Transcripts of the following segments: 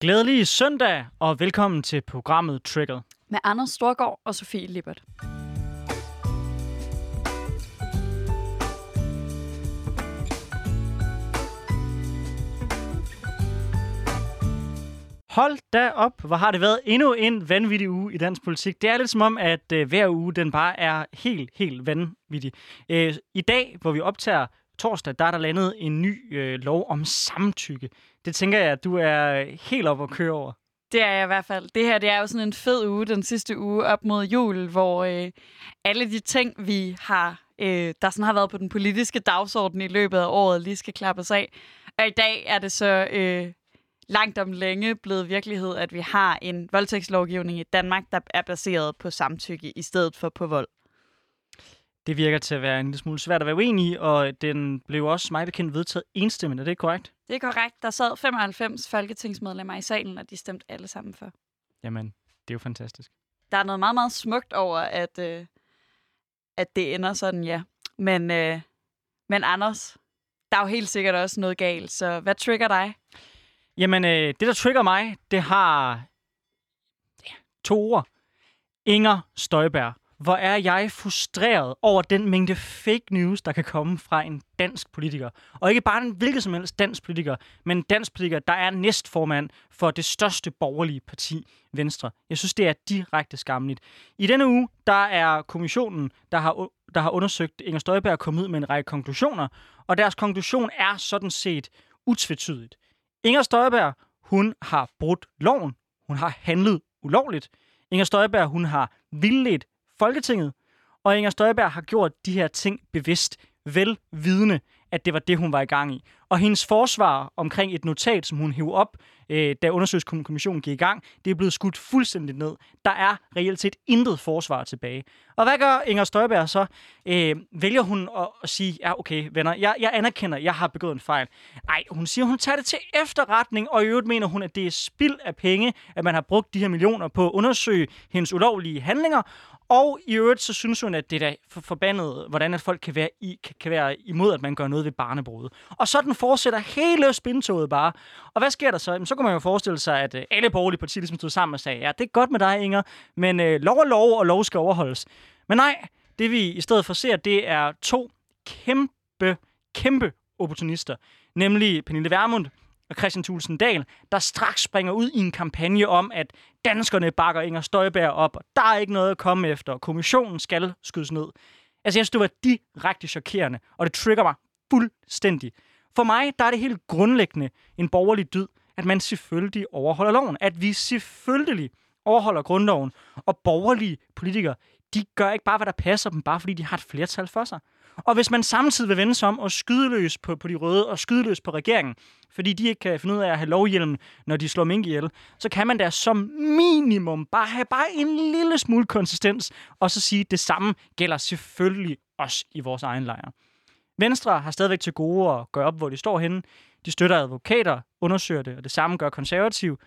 Glædelig søndag, og velkommen til programmet Triggered. Med Anders Storgård og Sofie Lippert. Hold da op, hvor har det været endnu en vanvittig uge i dansk politik. Det er lidt som om, at øh, hver uge den bare er helt, helt vanvittig. Øh, I dag, hvor vi optager torsdag, der er der landet en ny øh, lov om samtykke. Det tænker jeg, at du er øh, helt op at køre over. Det er jeg i hvert fald. Det her det er jo sådan en fed uge, den sidste uge op mod jul, hvor øh, alle de ting, vi har, øh, der sådan har været på den politiske dagsorden i løbet af året, lige skal klappes af. Og i dag er det så øh, langt om længe blevet virkelighed, at vi har en voldtægtslovgivning i Danmark, der er baseret på samtykke i stedet for på vold. Det virker til at være en lille smule svært at være uenig i, og den blev også mig bekendt vedtaget enstemmigt. Er det korrekt? Det er korrekt. Der sad 95 folketingsmedlemmer i salen, og de stemte alle sammen for. Jamen, det er jo fantastisk. Der er noget meget, meget smukt over, at, øh, at det ender sådan, ja. Men, øh, men Anders, der er jo helt sikkert også noget galt, så hvad trigger dig? Jamen, øh, det der trigger mig, det har ja, to ord. Inger Støjberg. Hvor er jeg frustreret over den mængde fake news, der kan komme fra en dansk politiker. Og ikke bare en hvilket som helst dansk politiker, men en dansk politiker, der er næstformand for det største borgerlige parti, Venstre. Jeg synes, det er direkte skamligt. I denne uge, der er kommissionen, der har, der har undersøgt Inger Støjberg, kommet ud med en række konklusioner. Og deres konklusion er sådan set utvetydigt. Inger Støjberg, hun har brudt loven. Hun har handlet ulovligt. Inger Støjberg, hun har vildledt Folketinget, og Inger Støjberg har gjort de her ting bevidst, velvidende, at det var det, hun var i gang i. Og hendes forsvar omkring et notat, som hun hævde op, øh, da undersøgelseskommissionen gik i gang, det er blevet skudt fuldstændig ned. Der er reelt set intet forsvar tilbage. Og hvad gør Inger Støjberg så? Øh, vælger hun at, at sige, ja okay venner, jeg, jeg anerkender, jeg har begået en fejl. Nej, hun siger, hun tager det til efterretning, og i øvrigt mener hun, at det er spild af penge, at man har brugt de her millioner på at undersøge hendes ulovlige handlinger, og i øvrigt, så synes hun, at det er for forbandet, hvordan at folk kan være, i, kan, kan være imod, at man gør noget ved barnebrud. Og sådan fortsætter hele spintoget bare. Og hvad sker der så? Jamen, så kan man jo forestille sig, at øh, alle borgerlige partier ligesom stod sammen og sagde, ja, det er godt med dig, Inger, men øh, lov og lov, og lov skal overholdes. Men nej, det vi i stedet for ser, det er to kæmpe, kæmpe opportunister. Nemlig Pernille Vermund, og Christian Thulsen Dahl, der straks springer ud i en kampagne om, at danskerne bakker Inger Støjberg op, og der er ikke noget at komme efter, og kommissionen skal skydes ned. Altså, jeg synes, det var direkte chokerende, og det trigger mig fuldstændig. For mig, der er det helt grundlæggende en borgerlig dyd, at man selvfølgelig overholder loven. At vi selvfølgelig overholder grundloven. Og borgerlige politikere, de gør ikke bare, hvad der passer dem, bare fordi de har et flertal for sig. Og hvis man samtidig vil vende sig om og skyde løs på, på de røde og skyde løs på regeringen, fordi de ikke kan finde ud af at have lovhjelm, når de slår mink ihjel, så kan man da som minimum bare have bare en lille smule konsistens, og så sige, at det samme gælder selvfølgelig også i vores egen lejr. Venstre har stadigvæk til gode at gøre op, hvor de står henne. De støtter advokater, undersøger det, og det samme gør konservativ.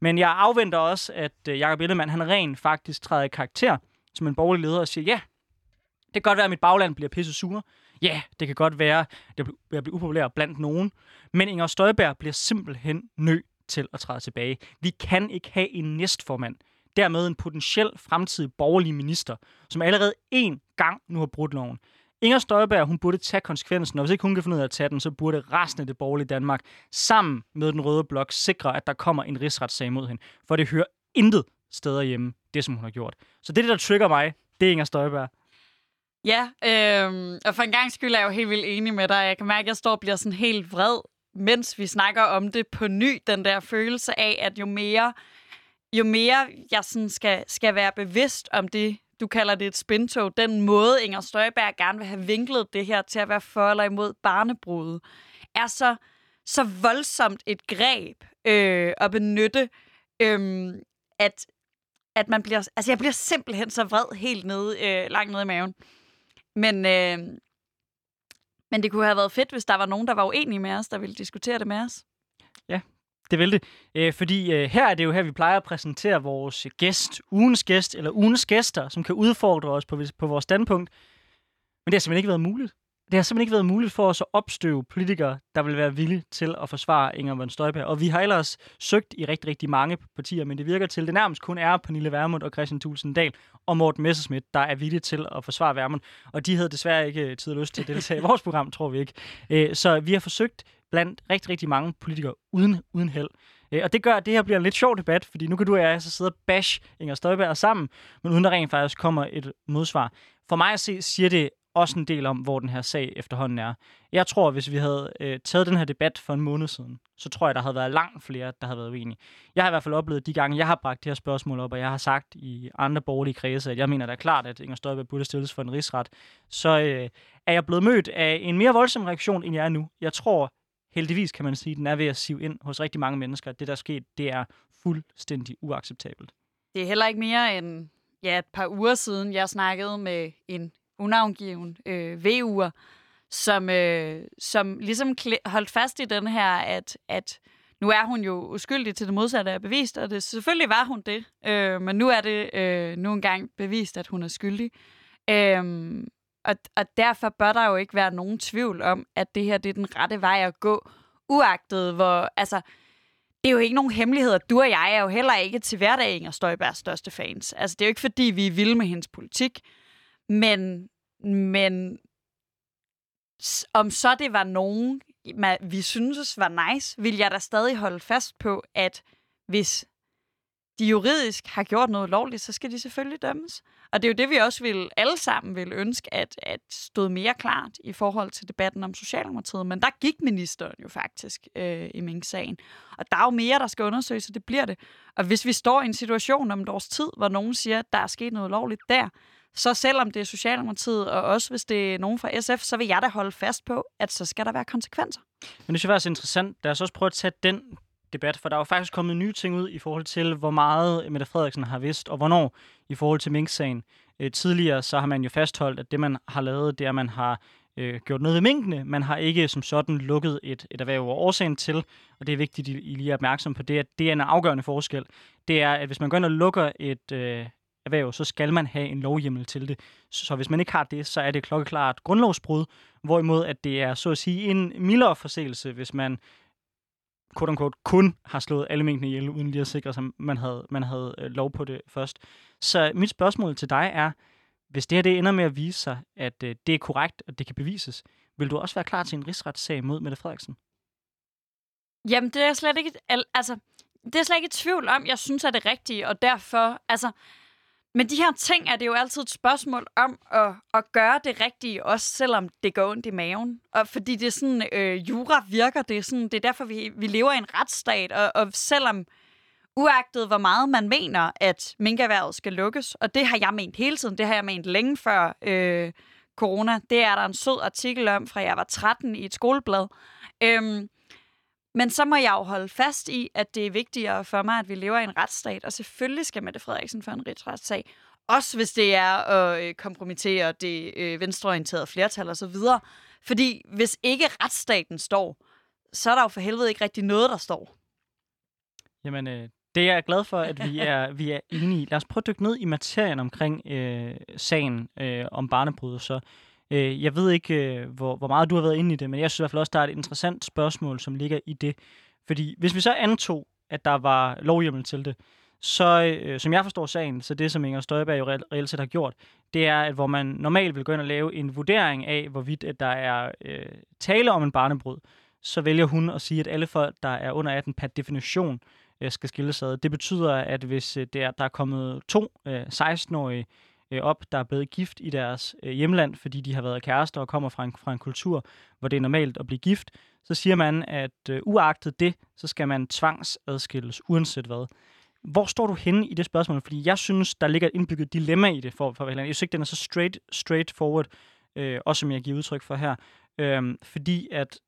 Men jeg afventer også, at øh, Jacob Ellemann, han rent faktisk træder i karakter som en borgerlig leder og siger, ja, det kan godt være, at mit bagland bliver pisse sure. Ja, det kan godt være, at jeg bliver upopulær blandt nogen. Men Inger Støjberg bliver simpelthen nødt til at træde tilbage. Vi kan ikke have en næstformand, dermed en potentiel fremtidig borgerlig minister, som allerede én gang nu har brudt loven. Inger Støjberg, hun burde tage konsekvensen, og hvis ikke hun kan finde ud af at tage den, så burde resten af det borgerlige Danmark sammen med den røde blok sikre, at der kommer en rigsretssag mod hende. For det hører intet steder hjemme, det som hun har gjort. Så det, der trigger mig, det er Inger Støjberg. Ja, øh, og for en gang skyld er jeg jo helt vildt enig med dig. Jeg kan mærke, at jeg står og bliver sådan helt vred, mens vi snakker om det på ny. Den der følelse af, at jo mere, jo mere jeg sådan skal, skal være bevidst om det, du kalder det et spintog, den måde Inger Støjberg gerne vil have vinklet det her til at være for eller imod barnebrudet, er så, så voldsomt et greb øh, at benytte, øh, at, at man bliver, altså jeg bliver simpelthen så vred helt nede, øh, langt nede i maven. Men, øh, men det kunne have været fedt, hvis der var nogen, der var uenige med os, der ville diskutere det med os. Ja, det vil det. Øh, fordi øh, her er det jo her, vi plejer at præsentere vores gæst, ugens gæst, eller ugens gæster, som kan udfordre os på, på vores standpunkt. Men det har simpelthen ikke været muligt det har simpelthen ikke været muligt for os at opstøve politikere, der vil være villige til at forsvare Inger von Støjberg. Og vi har ellers søgt i rigtig, rigtig mange partier, men det virker til, at det nærmest kun er Pernille Vermund og Christian Thulsen Dahl og Morten Messerschmidt, der er villige til at forsvare Vermund. Og de havde desværre ikke øh, tid og lyst til at deltage i vores program, tror vi ikke. Øh, så vi har forsøgt blandt rigtig, rigtig mange politikere uden, uden held. Øh, og det gør, at det her bliver en lidt sjov debat, fordi nu kan du og jeg så sidde og bash Inger Støjberg sammen, men uden der rent faktisk kommer et modsvar. For mig at se, siger det også en del om, hvor den her sag efterhånden er. Jeg tror, hvis vi havde øh, taget den her debat for en måned siden, så tror jeg, der havde været langt flere, der havde været uenige. Jeg har i hvert fald oplevet de gange, jeg har bragt det her spørgsmål op, og jeg har sagt i andre borgerlige kredse, at jeg mener, det er klart, at Inger Støjberg burde stilles for en rigsret, så øh, er jeg blevet mødt af en mere voldsom reaktion, end jeg er nu. Jeg tror, heldigvis kan man sige, at den er ved at sive ind hos rigtig mange mennesker. Det, der er sket, det er fuldstændig uacceptabelt. Det er heller ikke mere end ja, et par uger siden, jeg snakkede med en unavngiven øh, VU'er, som, øh, som ligesom holdt fast i den her, at, at nu er hun jo uskyldig til det modsatte er bevist, og det, selvfølgelig var hun det, øh, men nu er det øh, nu engang bevist, at hun er skyldig. Øh, og, og derfor bør der jo ikke være nogen tvivl om, at det her det er den rette vej at gå, uagtet hvor, altså, det er jo ikke nogen hemmelighed, at du og jeg er jo heller ikke til hverdag Inger Støjbergs største fans. Altså, det er jo ikke, fordi vi er vilde med hendes politik. Men, men om så det var nogen, vi synes var nice, vil jeg da stadig holde fast på, at hvis de juridisk har gjort noget lovligt, så skal de selvfølgelig dømmes. Og det er jo det, vi også vil alle sammen vil ønske, at, at stod mere klart i forhold til debatten om Socialdemokratiet. Men der gik ministeren jo faktisk øh, i Mink-sagen. Og der er jo mere, der skal undersøges, og det bliver det. Og hvis vi står i en situation om et års tid, hvor nogen siger, at der er sket noget lovligt der, så selvom det er Socialdemokratiet, og også hvis det er nogen fra SF, så vil jeg da holde fast på, at så skal der være konsekvenser. Men det synes jeg interessant. Lad os også prøve at tage den debat, for der er jo faktisk kommet nye ting ud i forhold til, hvor meget Mette Frederiksen har vidst, og hvornår i forhold til Mink-sagen. Øh, tidligere så har man jo fastholdt, at det man har lavet, det er, at man har øh, gjort noget ved minkene. Man har ikke som sådan lukket et, et erhverv. over årsagen til, og det er vigtigt, at I lige er opmærksom på det, at det er en afgørende forskel, det er, at hvis man går ind og lukker et, øh, erhverv, så skal man have en lovhjemmel til det. Så hvis man ikke har det, så er det klokkeklart grundlovsbrud, hvorimod at det er så at sige en mildere forseelse, hvis man quote unquote, kun har slået alle mængdene ihjel, uden lige at sikre sig, at man havde, man havde øh, lov på det først. Så mit spørgsmål til dig er, hvis det her det ender med at vise sig, at øh, det er korrekt, og det kan bevises, vil du også være klar til en rigsretssag mod Mette Frederiksen? Jamen, det er slet ikke... Altså, det er slet ikke i tvivl om, jeg synes, at det er rigtigt, og derfor... Altså, men de her ting er det jo altid et spørgsmål om at, at gøre det rigtige, også selvom det går ondt i maven. Og fordi det er sådan, øh, jura virker, det er, sådan, det er derfor, vi, vi lever i en retsstat, og, og selvom uagtet hvor meget man mener, at minkerværet skal lukkes, og det har jeg ment hele tiden, det har jeg ment længe før øh, corona, det er der en sød artikel om, fra jeg var 13 i et skoleblad. Øhm, men så må jeg jo holde fast i, at det er vigtigere for mig, at vi lever i en retsstat, og selvfølgelig skal Mette Frederiksen for en retssag. Også hvis det er at øh, kompromittere det øh, venstreorienterede flertal osv. Fordi hvis ikke retsstaten står, så er der jo for helvede ikke rigtig noget, der står. Jamen, øh, det er jeg glad for, at vi er, vi er enige i. Lad os prøve at dykke ned i materien omkring øh, sagen øh, om så Øh, jeg ved ikke, øh, hvor, hvor meget du har været inde i det, men jeg synes i hvert fald også, der er et interessant spørgsmål, som ligger i det. Fordi hvis vi så antog, at der var lovhjemmel til det, så øh, som jeg forstår sagen, så det, som Inger Støjberg jo reelt, set har gjort, det er, at hvor man normalt vil gå ind og lave en vurdering af, hvorvidt at der er øh, tale om en barnebrud, så vælger hun at sige, at alle folk, der er under 18 per definition, øh, skal skilles ad. Det betyder, at hvis øh, der, der er kommet to øh, 16-årige øh, op, der er blevet gift i deres øh, hjemland, fordi de har været kærester og kommer fra en, fra en kultur, hvor det er normalt at blive gift, så siger man, at øh, uagtet det, så skal man tvangsadskilles, uanset hvad. Hvor står du henne i det spørgsmål? Fordi jeg synes, der ligger et indbygget dilemma i det for, for Jeg synes ikke, den er så straight, straight forward, øh, også som jeg giver udtryk for her. Øh, fordi at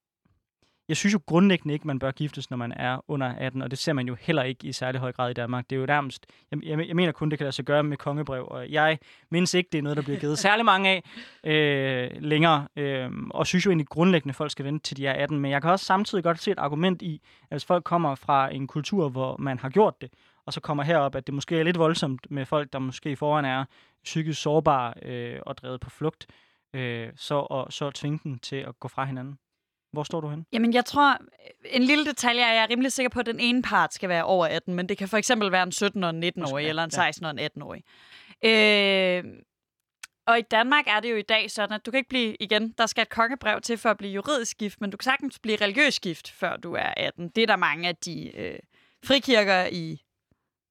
jeg synes jo grundlæggende ikke, man bør giftes, når man er under 18, og det ser man jo heller ikke i særlig høj grad i Danmark. Det er jo nærmest, jeg, jeg, jeg mener kun, det kan lade sig gøre med kongebrev, og jeg mindes ikke, det er noget, der bliver givet særlig mange af øh, længere, øh, og synes jo egentlig grundlæggende, at folk skal vente til de er 18, men jeg kan også samtidig godt se et argument i, at hvis folk kommer fra en kultur, hvor man har gjort det, og så kommer herop, at det måske er lidt voldsomt med folk, der måske i forvejen er psykisk sårbare øh, og drevet på flugt, øh, så, og, så tvinge dem til at gå fra hinanden. Hvor står du hen? Jamen, jeg tror, en lille detalje er, jeg er rimelig sikker på, at den ene part skal være over 18, men det kan for eksempel være en 17- og en 19-årig, Ja, eller en ja. 16- og en 18-årig. Øh, og i Danmark er det jo i dag sådan, at du kan ikke blive, igen, der skal et kongebrev til for at blive juridisk gift, men du kan sagtens blive religiøs gift, før du er 18. Det er der mange af de øh, frikirker i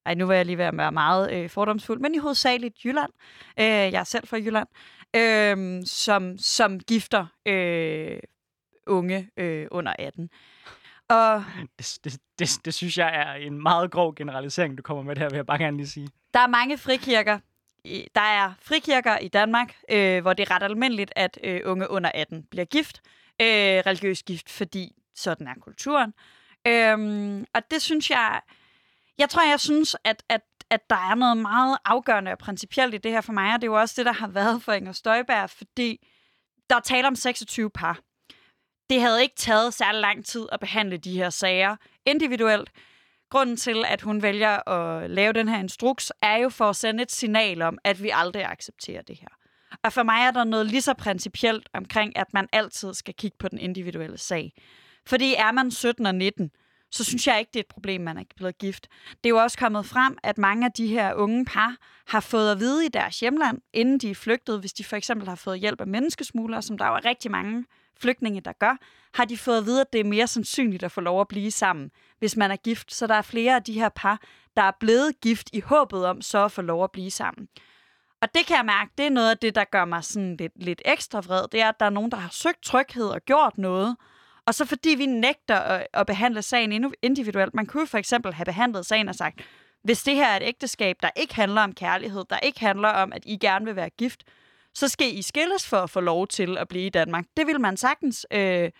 ej, nu var jeg lige ved at være meget øh, fordomsfuld, men i hovedsageligt Jylland. Øh, jeg er selv fra Jylland. Øh, som, som gifter øh, unge øh, under 18. Og Det, det, det, det synes jeg er en meget grov generalisering, du kommer med det her, vil jeg bare gerne lige sige. der er mange frikirker. Der er frikirker i Danmark, øh, hvor det er ret almindeligt, at øh, unge under 18 bliver gift. Øh, religiøs gift, fordi sådan er kulturen. Øhm, og det synes jeg... Jeg tror, jeg synes, at, at, at der er noget meget afgørende og principielt i det her for mig, og det er jo også det, der har været for Inger Støjberg, fordi der er tale om 26 par. Det havde ikke taget særlig lang tid at behandle de her sager individuelt. Grunden til, at hun vælger at lave den her instruks, er jo for at sende et signal om, at vi aldrig accepterer det her. Og for mig er der noget lige så principielt omkring, at man altid skal kigge på den individuelle sag. Fordi er man 17 og 19, så synes jeg ikke, det er et problem, man er blevet gift. Det er jo også kommet frem, at mange af de her unge par har fået at vide i deres hjemland, inden de er flygtet, hvis de for eksempel har fået hjælp af menneskesmuglere, som der jo er rigtig mange flygtninge, der gør, har de fået at vide, at det er mere sandsynligt at få lov at blive sammen, hvis man er gift. Så der er flere af de her par, der er blevet gift i håbet om så at få lov at blive sammen. Og det kan jeg mærke, det er noget af det, der gør mig sådan lidt, lidt ekstra vred. Det er, at der er nogen, der har søgt tryghed og gjort noget. Og så fordi vi nægter at, at behandle sagen individuelt. Man kunne for eksempel have behandlet sagen og sagt, hvis det her er et ægteskab, der ikke handler om kærlighed, der ikke handler om, at I gerne vil være gift, så skal I skilles for at få lov til at blive i Danmark. Det vil man sagtens øh,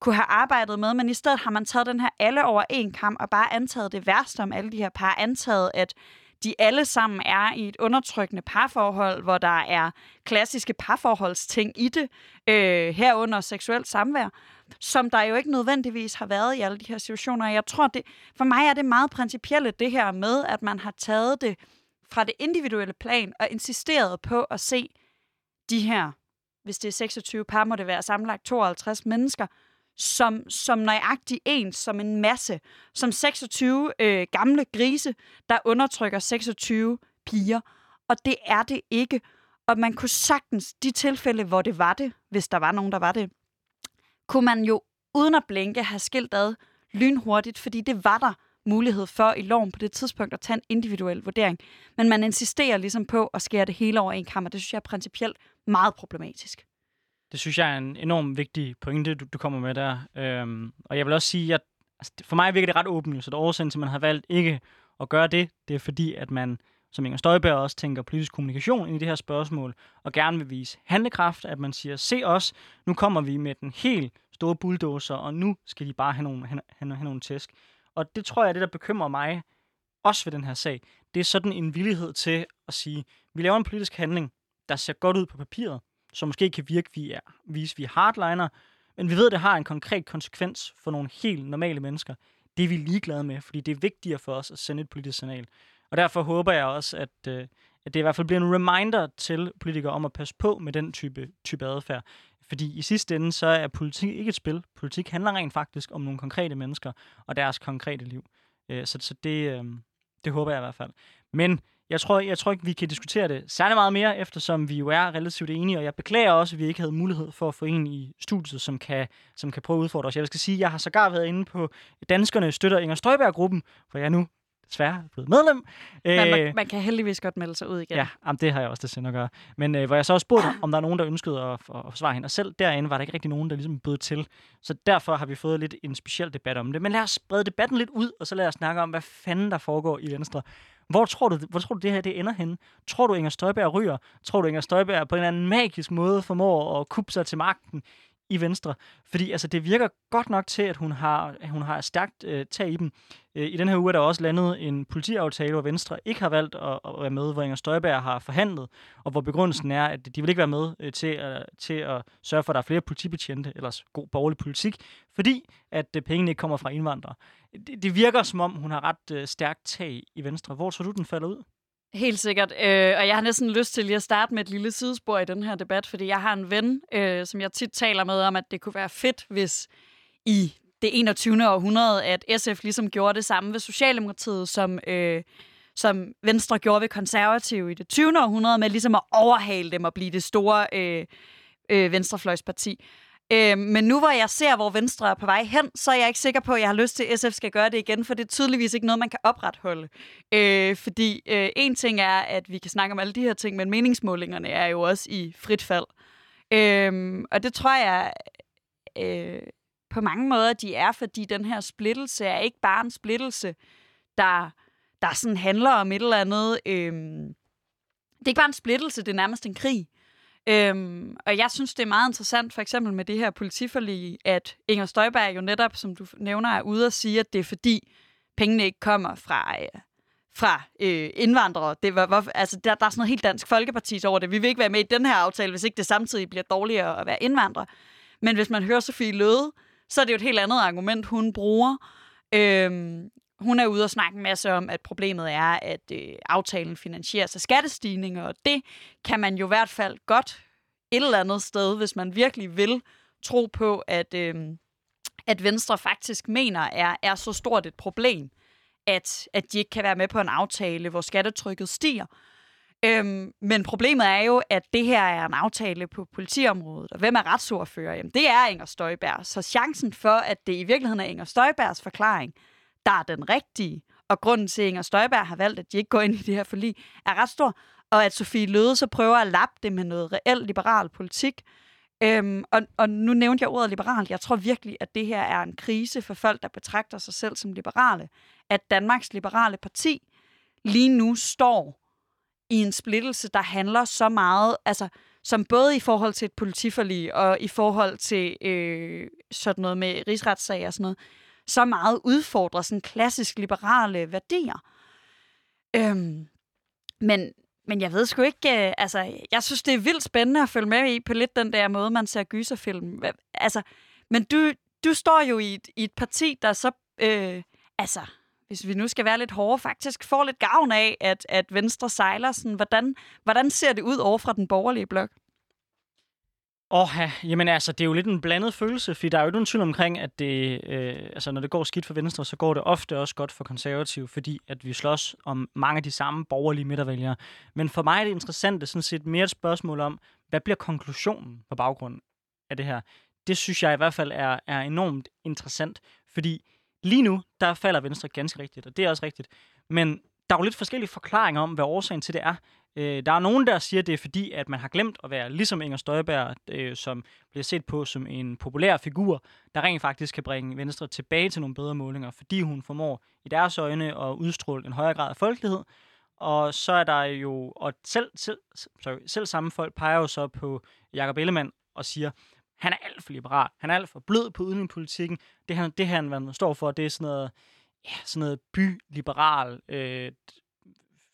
kunne have arbejdet med, men i stedet har man taget den her alle over en kamp og bare antaget det værste om alle de her par. Antaget, at de alle sammen er i et undertrykkende parforhold, hvor der er klassiske parforholdsting i det, øh, herunder seksuelt samvær, som der jo ikke nødvendigvis har været i alle de her situationer. Jeg tror, det, for mig er det meget principielle det her med, at man har taget det fra det individuelle plan og insisteret på at se de her, hvis det er 26 par, må det være sammenlagt 52 mennesker, som, som nøjagtig ens, som en masse, som 26 øh, gamle grise, der undertrykker 26 piger. Og det er det ikke. Og man kunne sagtens, de tilfælde, hvor det var det, hvis der var nogen, der var det, kunne man jo uden at blinke have skilt ad lynhurtigt, fordi det var der mulighed for i loven på det tidspunkt at tage en individuel vurdering. Men man insisterer ligesom på at skære det hele over en kammer. Det synes jeg er principielt meget problematisk. Det synes jeg er en enormt vigtig pointe, du, du kommer med der. Øhm, og jeg vil også sige, at altså, for mig virker det ret åbent, så det årsagen til, at man har valgt ikke at gøre det, det er fordi, at man, som Inger Støjberg også tænker politisk kommunikation ind i det her spørgsmål, og gerne vil vise handlekraft, at man siger, se os, nu kommer vi med den helt store bulldozer, og nu skal de bare have nogle, have, have, have nogle tæsk. Og det tror jeg er det, der bekymrer mig, også ved den her sag. Det er sådan en villighed til at sige, vi laver en politisk handling, der ser godt ud på papiret, som måske kan virke, vi er, vise, vi er hardliner, men vi ved, at det har en konkret konsekvens for nogle helt normale mennesker. Det er vi ligeglade med, fordi det er vigtigere for os at sende et politisk signal. Og derfor håber jeg også, at, øh, at det i hvert fald bliver en reminder til politikere om at passe på med den type, type adfærd. Fordi i sidste ende, så er politik ikke et spil. Politik handler rent faktisk om nogle konkrete mennesker og deres konkrete liv. Øh, så så det, øh, det håber jeg i hvert fald. Men jeg tror, jeg tror ikke, vi kan diskutere det særlig meget mere, eftersom vi jo er relativt enige, og jeg beklager også, at vi ikke havde mulighed for at få en i studiet, som kan, som kan prøve at udfordre os. Jeg skal sige, at jeg har sågar været inde på Danskerne støtter Inger Støjberg-gruppen, for jeg nu desværre blevet medlem. Men Øh, man, man kan heldigvis godt melde sig ud igen. Ja, jamen, det har jeg også det sind at gøre. Men øh, hvor jeg så også spurgte, om der er nogen, der ønskede at, at, at forsvare hende. Og selv derinde var der ikke rigtig nogen, der ligesom bød til. Så derfor har vi fået lidt en speciel debat om det. Men lad os sprede debatten lidt ud, og så lad os snakke om, hvad fanden der foregår i Venstre. Hvor tror du, hvor tror du det her det ender henne? Tror du, Inger Støjberg ryger? Tror du, Inger Støjberg på en eller anden magisk måde formår at kuppe sig til magten i Venstre? Fordi altså, det virker godt nok til, at hun har, at hun har stærkt øh, tag i dem. Øh, I den her uge er der også landet en politiaftale, hvor Venstre ikke har valgt at, at være med, hvor Inger Støjberg har forhandlet, og hvor begrundelsen er, at de vil ikke være med øh, til, at, til at sørge for, at der er flere politibetjente, ellers god borgerlig politik, fordi at øh, pengene ikke kommer fra indvandrere. Det, det virker som om, hun har ret øh, stærkt tag i Venstre. Hvor tror du, den falder ud? Helt sikkert. Øh, og jeg har næsten lyst til lige at starte med et lille sidespor i den her debat, fordi jeg har en ven, øh, som jeg tit taler med om, at det kunne være fedt, hvis i det 21. århundrede, at SF ligesom gjorde det samme ved Socialdemokratiet, som, øh, som Venstre gjorde ved konservative i det 20. århundrede, med ligesom at overhale dem og blive det store øh, øh, venstrefløjsparti. Øh, men nu hvor jeg ser, hvor Venstre er på vej hen, så er jeg ikke sikker på, at jeg har lyst til, at SF skal gøre det igen, for det er tydeligvis ikke noget, man kan opretholde. Øh, fordi øh, en ting er, at vi kan snakke om alle de her ting, men meningsmålingerne er jo også i frit fald. Øh, og det tror jeg øh, på mange måder, de er, fordi den her splittelse er ikke bare en splittelse, der, der sådan handler om et eller andet... Øh, det er ikke bare en splittelse, det er nærmest en krig. Øhm, og jeg synes, det er meget interessant, for eksempel med det her politiforlig, at Inger Støjberg jo netop, som du nævner, er ude og sige, at det er fordi pengene ikke kommer fra, øh, fra øh, indvandrere. Det var, hvor, altså, der, der er sådan noget helt dansk folkeparti over det. Vi vil ikke være med i den her aftale, hvis ikke det samtidig bliver dårligere at være indvandrer. Men hvis man hører Sofie Løde, så er det jo et helt andet argument, hun bruger. Øhm, hun er ude og snakke en masse om, at problemet er, at øh, aftalen finansieres af skattestigninger, og det kan man jo i hvert fald godt et eller andet sted, hvis man virkelig vil tro på, at, øh, at Venstre faktisk mener er, er så stort et problem, at, at de ikke kan være med på en aftale, hvor skattetrykket stiger. Øhm, men problemet er jo, at det her er en aftale på politiområdet, og hvem er retsordfører? Jamen, det er Inger Støjberg. Så chancen for, at det i virkeligheden er Inger Støjbergs forklaring, der er den rigtige, og grunden til, at Inger Støjberg har valgt, at de ikke går ind i det her forlig, er ret stor, og at Sofie Løde så prøver at lappe det med noget reelt liberal politik. Øhm, og, og nu nævnte jeg ordet liberal. Jeg tror virkelig, at det her er en krise for folk, der betragter sig selv som liberale. At Danmarks Liberale Parti lige nu står i en splittelse, der handler så meget, altså som både i forhold til et politiforlig og i forhold til øh, sådan noget med rigsretssag og sådan noget, så meget udfordrer sådan klassisk liberale værdier. Øhm, men, men jeg ved sgu ikke, øh, altså, jeg synes, det er vildt spændende at følge med i på lidt den der måde, man ser gyserfilm. Altså, men du, du står jo i et, i et parti, der så, øh, altså, hvis vi nu skal være lidt hårde, faktisk får lidt gavn af, at, at Venstre sejler. Sådan, hvordan, hvordan ser det ud over fra den borgerlige blok? Åh, oh, jamen altså, det er jo lidt en blandet følelse, fordi der er jo ikke nogen tvivl omkring, at det, øh, altså, når det går skidt for Venstre, så går det ofte også godt for konservative, fordi at vi slås om mange af de samme borgerlige midtervælgere. Men for mig er det interessant, sådan set mere et spørgsmål om, hvad bliver konklusionen på baggrund af det her? Det synes jeg i hvert fald er, er enormt interessant, fordi lige nu, der falder Venstre ganske rigtigt, og det er også rigtigt. Men der er jo lidt forskellige forklaringer om, hvad årsagen til det er. Øh, der er nogen, der siger, at det er fordi, at man har glemt at være ligesom Inger Støjberg, øh, som bliver set på som en populær figur, der rent faktisk kan bringe Venstre tilbage til nogle bedre målinger, fordi hun formår i deres øjne at udstråle en højere grad af folkelighed. Og så er der jo, og selv, selv, sorry, selv samme folk peger jo så på Jakob Ellemann og siger, han er alt for liberal, han er alt for blød på udenrigspolitikken. Det, han, det han, han står for, det er sådan noget, ja, sådan noget byliberal øh,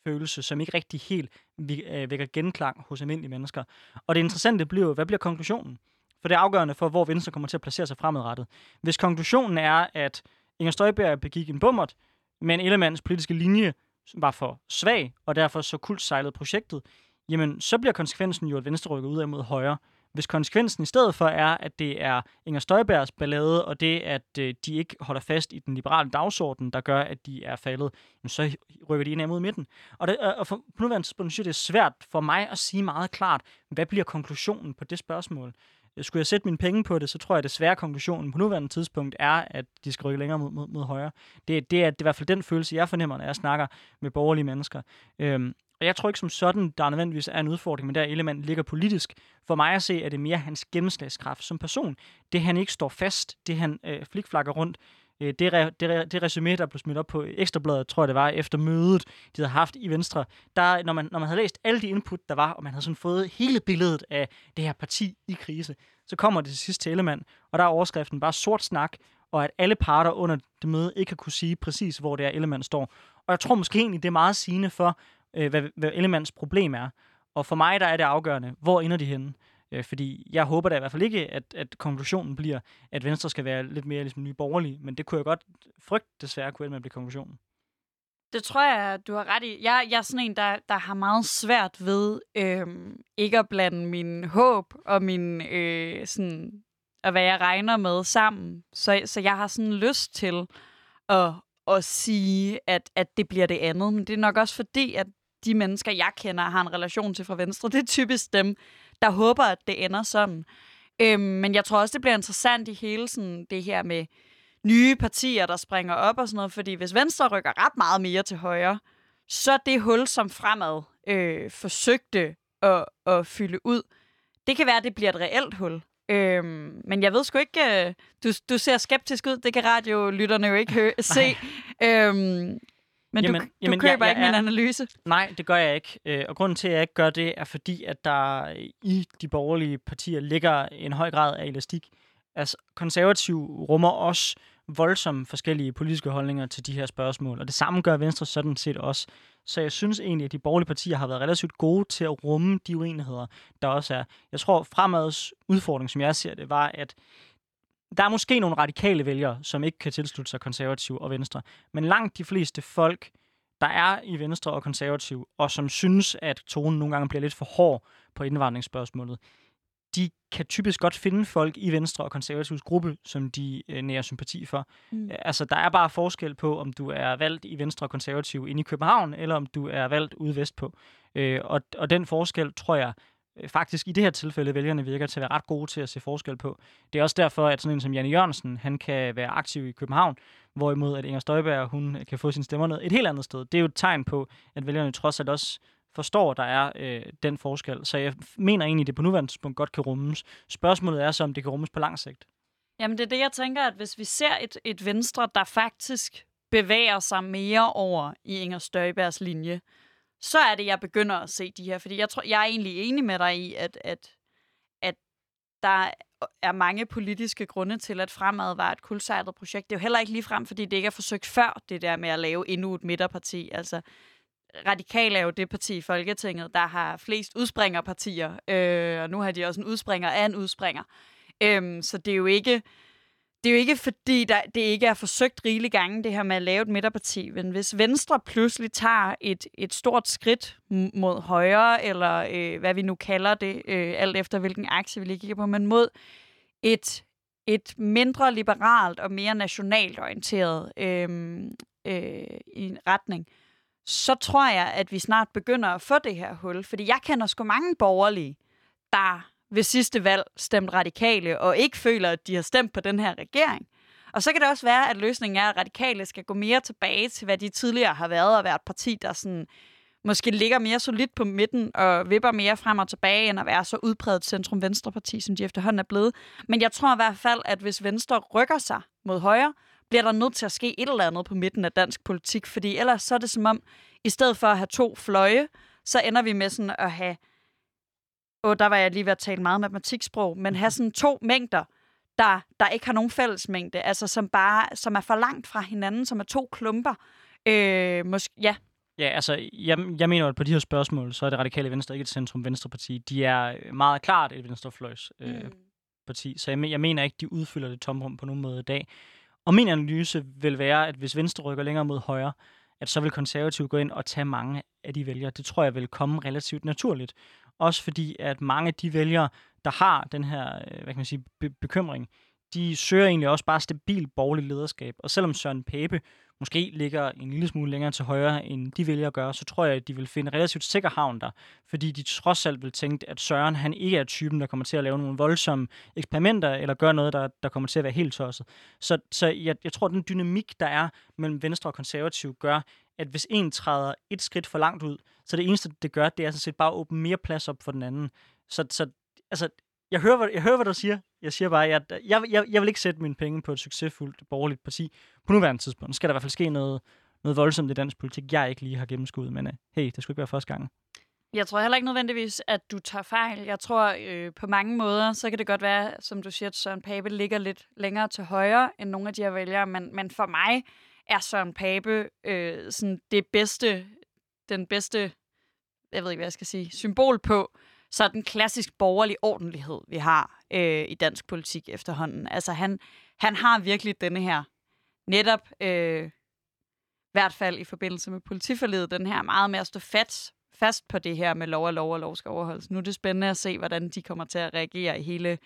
følelse, som ikke rigtig helt øh, vækker genklang hos almindelige mennesker. Og det interessante bliver hvad bliver konklusionen? For det er afgørende for, hvor Venstre kommer til at placere sig fremadrettet. Hvis konklusionen er, at Inger Støjberg begik en bummert, men Ellemanns politiske linje var for svag, og derfor så kultsejlede projektet, jamen så bliver konsekvensen jo, at Venstre rykker ud af mod højre hvis konsekvensen i stedet for er, at det er Inger Støjbergs ballade, og det, at øh, de ikke holder fast i den liberale dagsorden, der gør, at de er faldet, så rykker de ind mod midten. Og, det, og for, på nuværende tidspunkt synes jeg, det er svært for mig at sige meget klart, hvad bliver konklusionen på det spørgsmål. Skulle jeg sætte mine penge på det, så tror jeg, at det svære konklusionen på nuværende tidspunkt er, at de skal rykke længere mod, mod, mod højre. Det, det, er, det er i hvert fald den følelse, jeg fornemmer, når jeg snakker med borgerlige mennesker. Øhm, og jeg tror ikke som sådan, der nødvendigvis er en udfordring, men der element ligger politisk. For mig at se, er det mere hans gennemslagskraft som person. Det han ikke står fast, det han øh, flikflakker rundt, øh, det, re, det, det resume, der blev smidt op på Ekstrabladet, tror jeg det var, efter mødet, de havde haft i Venstre, der, når, man, når man havde læst alle de input, der var, og man havde sådan fået hele billedet af det her parti i krise, så kommer det til sidst til Ellemann, og der er overskriften bare sort snak, og at alle parter under det møde ikke kan kunne sige præcis, hvor det er, Ellemann står. Og jeg tror måske egentlig, det er meget sigende for, øh, hvad, hvad Ellemanns problem er. Og for mig der er det afgørende, hvor ender de henne? Øh, fordi jeg håber da i hvert fald ikke, at, at konklusionen bliver, at Venstre skal være lidt mere ligesom nye borgerlige, men det kunne jeg godt frygte desværre kunne man blive konklusionen. Det tror jeg, du har ret i. Jeg, jeg er sådan en, der, der har meget svært ved øhm, ikke at blande min håb og min, øh, sådan, og hvad jeg regner med sammen. Så, så jeg har sådan lyst til at, at sige, at, at det bliver det andet. Men det er nok også fordi, at de mennesker, jeg kender, har en relation til fra Venstre. Det er typisk dem, der håber, at det ender sådan. Øhm, men jeg tror også, det bliver interessant i hele sådan, det her med nye partier, der springer op og sådan noget. Fordi hvis Venstre rykker ret meget mere til højre, så det hul, som fremad øh, forsøgte at, at fylde ud, det kan være, at det bliver et reelt hul. Øhm, men jeg ved sgu ikke, øh, du, du ser skeptisk ud, det kan radiolytterne jo ikke hø- se. øhm, men jamen, du, du jamen, køber jeg, jeg ikke min analyse. Nej, det gør jeg ikke. Øh, og grunden til, at jeg ikke gør det, er fordi, at der i de borgerlige partier ligger en høj grad af elastik. Altså, konservativ rummer også voldsomt forskellige politiske holdninger til de her spørgsmål, og det samme gør Venstre sådan set også. Så jeg synes egentlig, at de borgerlige partier har været relativt gode til at rumme de uenigheder, der også er. Jeg tror, fremads udfordring, som jeg ser det, var, at der er måske nogle radikale vælgere, som ikke kan tilslutte sig konservativ og venstre, men langt de fleste folk, der er i Venstre og konservativ, og som synes, at tonen nogle gange bliver lidt for hård på indvandringsspørgsmålet, de kan typisk godt finde folk i Venstre og konservativs gruppe, som de øh, nærer sympati for. Mm. Altså, der er bare forskel på, om du er valgt i Venstre og konservativ inde i København, eller om du er valgt ude vestpå. Øh, og, og den forskel, tror jeg, øh, Øh, faktisk i det her tilfælde, vælgerne virker til at være ret gode til at se forskel på. Det er også derfor, at sådan en som Janne Jørgensen, han kan være aktiv i København, hvorimod at Inger Støjberg, hun kan få sine stemmer ned et helt andet sted. Det er jo et tegn på, at vælgerne trods alt også forstår, der er øh, den forskel. Så jeg mener egentlig, at det på nuværende tidspunkt godt kan rummes. Spørgsmålet er så, om det kan rummes på lang sigt. Jamen det er det, jeg tænker, at hvis vi ser et, et Venstre, der faktisk bevæger sig mere over i Inger Støjbergs linje, så er det, jeg begynder at se de her. Fordi jeg, tror, jeg er egentlig enig med dig i, at, at, at der er mange politiske grunde til, at Fremad var et kulsejlet projekt. Det er jo heller ikke ligefrem, fordi det ikke er forsøgt før, det der med at lave endnu et midterparti. Altså, Radikal er jo det parti i Folketinget, der har flest udspringerpartier, øh, og nu har de også en udspringer af en udspringer. Øhm, så det er jo ikke det er jo ikke fordi, der, det ikke er forsøgt rigelige gange, det her med at lave et midterparti. Men hvis Venstre pludselig tager et, et stort skridt mod højre, eller øh, hvad vi nu kalder det, øh, alt efter hvilken aktie vi lige kigger på, men mod et, et mindre liberalt og mere nationalt orienteret øh, øh, i en retning, så tror jeg, at vi snart begynder at få det her hul. Fordi jeg kender sgu mange borgerlige, der ved sidste valg stemte radikale, og ikke føler, at de har stemt på den her regering. Og så kan det også være, at løsningen er, at radikale skal gå mere tilbage til, hvad de tidligere har været, og være et parti, der sådan, måske ligger mere solidt på midten og vipper mere frem og tilbage, end at være så udpræget centrum-venstre-parti, som de efterhånden er blevet. Men jeg tror i hvert fald, at hvis Venstre rykker sig mod højre, bliver der nødt til at ske et eller andet på midten af dansk politik, fordi ellers så er det som om, i stedet for at have to fløje, så ender vi med sådan at have, og der var jeg lige ved at tale meget matematiksprog, men have sådan to mængder, der, der ikke har nogen fællesmængde, altså som bare som er for langt fra hinanden, som er to klumper. Øh, måske, ja. Ja, altså, jeg, jeg mener, at på de her spørgsmål, så er det radikale venstre ikke et centrum-venstreparti. De er meget klart et venstrefløjs øh, mm. parti, så jeg, jeg mener ikke, de udfylder det tomrum på nogen måde i dag. Og min analyse vil være, at hvis Venstre rykker længere mod højre, at så vil konservative gå ind og tage mange af de vælgere. Det tror jeg vil komme relativt naturligt. Også fordi, at mange af de vælgere, der har den her øh, hvad kan man sige, be- bekymring, de søger egentlig også bare stabil borgerlig lederskab. Og selvom Søren Pape måske ligger en lille smule længere til højre, end de vælger at gøre, så tror jeg, at de vil finde relativt sikker havn der. Fordi de trods alt vil tænke, at Søren han ikke er typen, der kommer til at lave nogle voldsomme eksperimenter, eller gøre noget, der, der kommer til at være helt tosset. Så, så jeg, jeg tror, at den dynamik, der er mellem Venstre og Konservativ, gør, at hvis en træder et skridt for langt ud, så det eneste, det gør, det er sådan set bare at åbne mere plads op for den anden. Så, så altså, jeg hører, hvad, jeg hører, hvad du siger. Jeg siger bare, at jeg, jeg, jeg, jeg vil ikke sætte mine penge på et succesfuldt borgerligt parti på nuværende tidspunkt. Nu skal der i hvert fald ske noget, noget voldsomt i dansk politik, jeg ikke lige har gennemskuet, men uh, hey, det skulle ikke være første gang. Jeg tror heller ikke nødvendigvis, at du tager fejl. Jeg tror øh, på mange måder, så kan det godt være, som du siger, at Søren Pape ligger lidt længere til højre end nogle af de her vælgere, men, men for mig er Søren Pape øh, sådan det bedste, den bedste, jeg ved ikke, hvad jeg skal sige, symbol på, den klassisk borgerlig ordentlighed, vi har øh, i dansk politik efterhånden. Altså han, han har virkelig denne her netop, øh, i hvert fald i forbindelse med politiforledet, den her meget med at stå fast, fast på det her med lov og lov og lov skal overholdes. Nu er det spændende at se, hvordan de kommer til at reagere i hele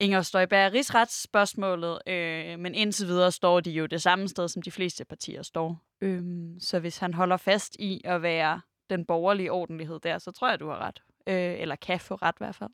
Inger Støjberg rigsretsspørgsmålet, øh, men indtil videre står de jo det samme sted, som de fleste partier står. Øh, så hvis han holder fast i at være den borgerlige ordentlighed der, så tror jeg, du har ret. Øh, eller kan få ret i hvert fald.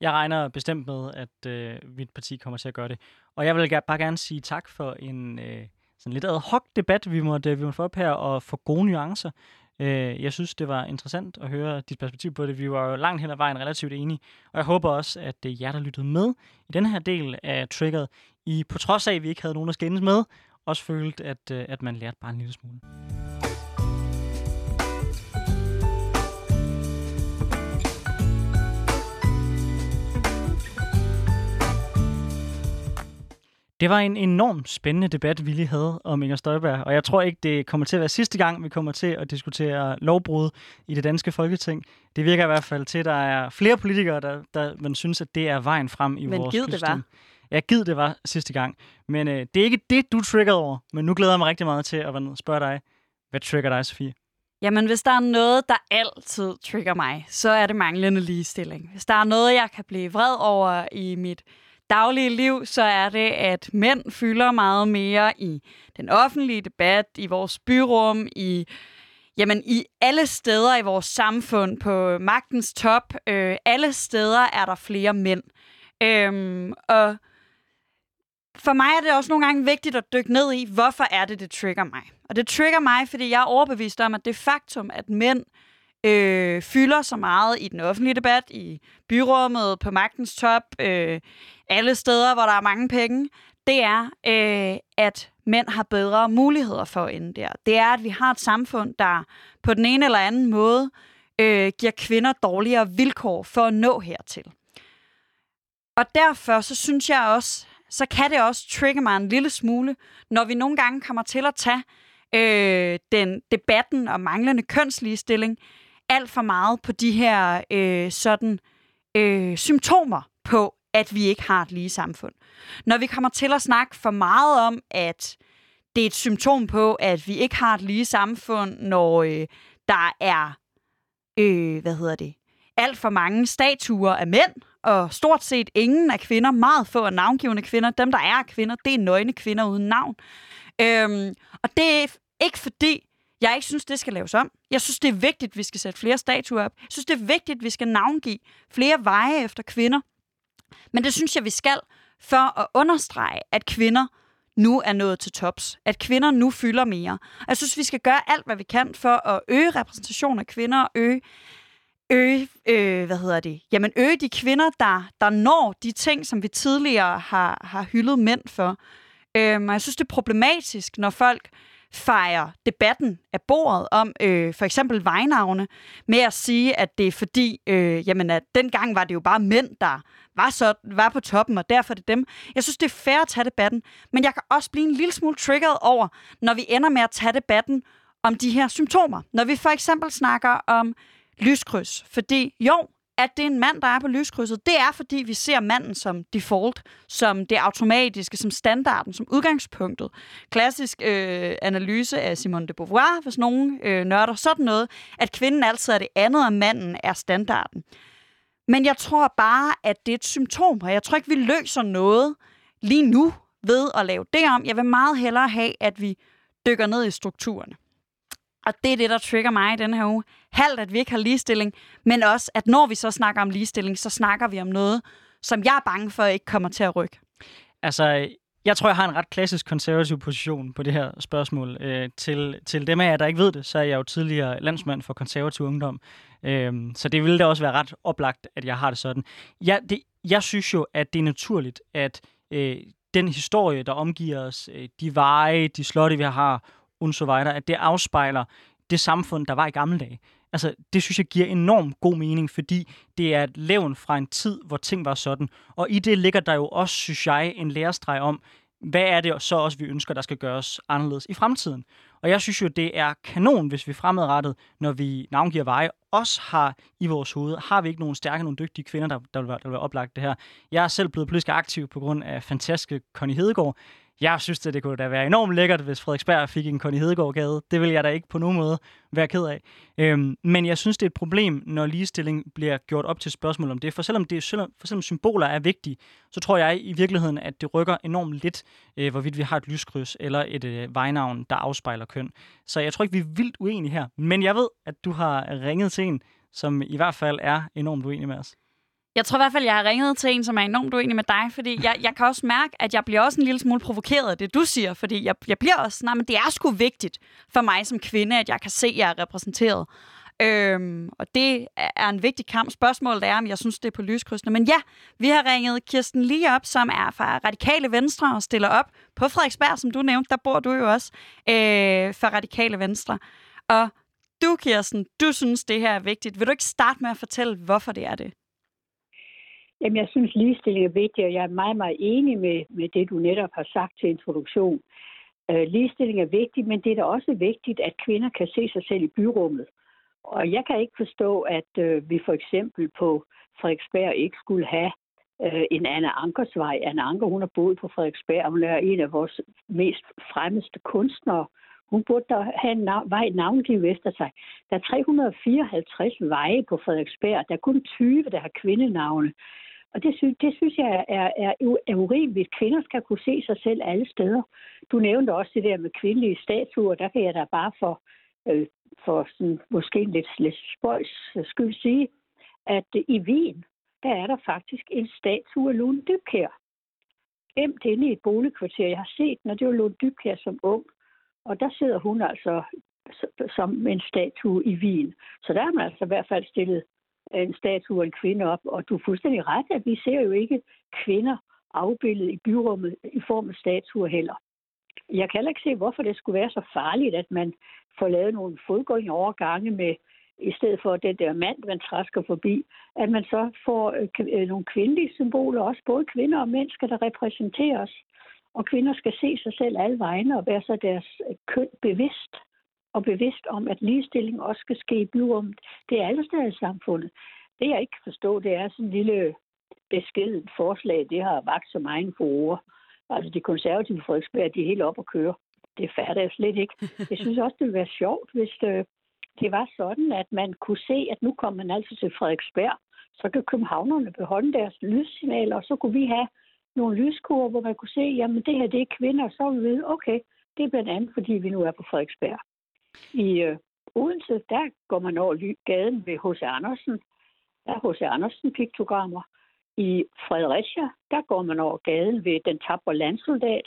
Jeg regner bestemt med, at øh, mit parti kommer til at gøre det. Og jeg vil bare gerne sige tak for en øh, sådan lidt ad hoc debat, vi måtte, vi måtte få op her, og for gode nuancer. Øh, jeg synes, det var interessant at høre dit perspektiv på det. Vi var jo langt hen ad vejen relativt enige, og jeg håber også, at det er jer, der lyttede med i den her del af Triggeret, I på trods af, at vi ikke havde nogen at skændes med, også følte, at, øh, at man lærte bare en lille smule. Det var en enormt spændende debat, vi lige havde om Inger Støjberg, og jeg tror ikke, det kommer til at være sidste gang, vi kommer til at diskutere lovbrud i det danske folketing. Det virker i hvert fald til, at der er flere politikere, der, der man synes, at det er vejen frem i Men vores gid det var. Ja, givet det var sidste gang. Men øh, det er ikke det, du triggerede over. Men nu glæder jeg mig rigtig meget til at spørge dig, hvad trigger dig, Sofie? Jamen, hvis der er noget, der altid trigger mig, så er det manglende ligestilling. Hvis der er noget, jeg kan blive vred over i mit daglige liv, så er det, at mænd fylder meget mere i den offentlige debat, i vores byrum, i Jamen, i alle steder i vores samfund, på magtens top, øh, alle steder er der flere mænd. Øhm, og for mig er det også nogle gange vigtigt at dykke ned i, hvorfor er det, det trigger mig. Og det trigger mig, fordi jeg er overbevist om, at det faktum, at mænd øh, fylder så meget i den offentlige debat, i byrummet, på magtens top, øh, alle steder, hvor der er mange penge, det er, øh, at mænd har bedre muligheder for at ende der. Det er, at vi har et samfund, der på den ene eller anden måde øh, giver kvinder dårligere vilkår for at nå hertil. Og derfor så synes jeg også, så kan det også trigge mig en lille smule, når vi nogle gange kommer til at tage øh, den debatten om manglende kønsligestilling alt for meget på de her øh, sådan øh, symptomer på, at vi ikke har et lige samfund. Når vi kommer til at snakke for meget om, at det er et symptom på, at vi ikke har et lige samfund, når øh, der er, øh, hvad hedder det, alt for mange statuer af mænd, og stort set ingen af kvinder, meget få af navngivende kvinder, dem der er kvinder, det er nøgne kvinder uden navn. Øhm, og det er ikke fordi, jeg ikke synes, det skal laves om. Jeg synes, det er vigtigt, at vi skal sætte flere statuer op. Jeg synes, det er vigtigt, at vi skal navngive flere veje efter kvinder. Men det synes jeg, vi skal for at understrege, at kvinder nu er nået til tops. At kvinder nu fylder mere. Jeg synes, vi skal gøre alt, hvad vi kan for at øge repræsentation af kvinder og øge øge, øh, hvad hedder det? Jamen øge de kvinder, der, der når de ting, som vi tidligere har, har hyldet mænd for. Øh, og jeg synes, det er problematisk, når folk fejer debatten af bordet om øh, for eksempel vejnavne med at sige, at det er fordi, øh, jamen, at dengang var det jo bare mænd, der var, så, var på toppen, og derfor er det dem. Jeg synes, det er fair at tage debatten, men jeg kan også blive en lille smule triggeret over, når vi ender med at tage debatten om de her symptomer. Når vi for eksempel snakker om lyskryds, fordi jo, at det er en mand, der er på lyskrydset, det er, fordi vi ser manden som default, som det automatiske, som standarden, som udgangspunktet. Klassisk øh, analyse af Simone de Beauvoir, hvis nogen øh, nørder sådan noget, at kvinden altid er det andet, og manden er standarden. Men jeg tror bare, at det er et symptom, og jeg tror ikke, vi løser noget lige nu ved at lave det om. Jeg vil meget hellere have, at vi dykker ned i strukturerne. Og det er det, der trigger mig i den her uge. Halvt, at vi ikke har ligestilling, men også, at når vi så snakker om ligestilling, så snakker vi om noget, som jeg er bange for ikke kommer til at rykke. Altså, jeg tror, jeg har en ret klassisk konservativ position på det her spørgsmål. Øh, til, til dem af jer, der ikke ved det, så er jeg jo tidligere landsmand for konservativ ungdom. Øh, så det ville da også være ret oplagt, at jeg har det sådan. Jeg, det, jeg synes jo, at det er naturligt, at øh, den historie, der omgiver os, øh, de veje, de slotte, vi har, und so weiter, at det afspejler det samfund, der var i gamle dage. Altså, det synes jeg giver enormt god mening, fordi det er et levn fra en tid, hvor ting var sådan. Og i det ligger der jo også, synes jeg, en lærestreg om, hvad er det så også, vi ønsker, der skal gøres anderledes i fremtiden. Og jeg synes jo, det er kanon, hvis vi fremadrettet, når vi navngiver veje, også har i vores hoved, har vi ikke nogen stærke, nogle dygtige kvinder, der, der, vil, være, der vil være oplagt det her. Jeg er selv blevet politisk aktiv på grund af fantastiske Connie Hedegaard. Jeg synes, det, det kunne da være enormt lækkert, hvis Frederiksberg fik en Connie Hedegaard-gade. Det vil jeg da ikke på nogen måde være ked af. Øhm, men jeg synes, det er et problem, når ligestilling bliver gjort op til spørgsmål om det. For selvom, det, for selvom symboler er vigtige, så tror jeg i virkeligheden, at det rykker enormt lidt, øh, hvorvidt vi har et lyskryds eller et øh, vejnavn, der afspejler køn. Så jeg tror ikke, vi er vildt uenige her. Men jeg ved, at du har ringet til en, som i hvert fald er enormt uenig med os. Jeg tror i hvert fald, jeg har ringet til en, som er enormt uenig med dig, fordi jeg, jeg kan også mærke, at jeg bliver også en lille smule provokeret af det, du siger, fordi jeg, jeg bliver også, nej, men det er sgu vigtigt for mig som kvinde, at jeg kan se, at jeg er repræsenteret. Øhm, og det er en vigtig kamp. Spørgsmålet er, om jeg synes, det er på lyskrydsene. Men ja, vi har ringet Kirsten lige op, som er fra Radikale Venstre og stiller op på Frederiksberg, som du nævnte. Der bor du jo også øh, for Radikale Venstre. Og du, Kirsten, du synes, det her er vigtigt. Vil du ikke starte med at fortælle, hvorfor det er det? Jamen, jeg synes, ligestilling er vigtig, og jeg er meget, meget enig med, med det, du netop har sagt til introduktion. Øh, ligestilling er vigtigt, men det er da også vigtigt, at kvinder kan se sig selv i byrummet. Og jeg kan ikke forstå, at øh, vi for eksempel på Frederiksberg ikke skulle have øh, en Anna Ankersvej. Anna Anker, hun har boet på Frederiksberg, og hun er en af vores mest fremmeste kunstnere. Hun burde da have en nav- vej navngivet efter sig. Der er 354 veje på Frederiksberg. Der er kun 20, der har kvindenavne. Og det, synes, det synes jeg er, er, er urimeligt. Kvinder skal kunne se sig selv alle steder. Du nævnte også det der med kvindelige statuer. Der kan jeg da bare for, øh, for sådan, måske lidt, lidt spøjs skyld sige, at i Wien, der er der faktisk en statue af Lone Dybkær. Gemt inde i et boligkvarter. Jeg har set den, og det var Lone Dybkær som ung. Og der sidder hun altså som en statue i Wien. Så der er man altså i hvert fald stillet en statue af en kvinde op. Og du er fuldstændig ret, at vi ser jo ikke kvinder afbildet i byrummet i form af statuer heller. Jeg kan heller ikke se, hvorfor det skulle være så farligt, at man får lavet nogle fodgående overgange med, i stedet for den der mand, man træsker forbi, at man så får øh, øh nogle kvindelige symboler, også både kvinder og mænd skal der repræsenteres. os. Og kvinder skal se sig selv alle vegne og være så deres øh, køn bevidst og bevidst om, at ligestilling også skal ske i byrummet. Det er alle steder i samfundet. Det jeg ikke kan forstå, det er sådan en lille beskeden forslag, det har vagt som egen for ord. Altså de konservative Frederiksberg, de er helt op at køre. Det fatter jeg slet ikke. Jeg synes også, det ville være sjovt, hvis det, det var sådan, at man kunne se, at nu kommer man altså til Frederiksberg, så kan københavnerne beholde deres lyssignaler, og så kunne vi have nogle lyskurver, hvor man kunne se, jamen det her det er kvinder, så vi ved, okay, det er blandt andet, fordi vi nu er på Frederiksberg. I øh, Odense, der går man over gaden ved H.C. Andersen. Der er H.C. Andersen piktogrammer. I Fredericia, der går man over gaden ved den tabre landsoldat.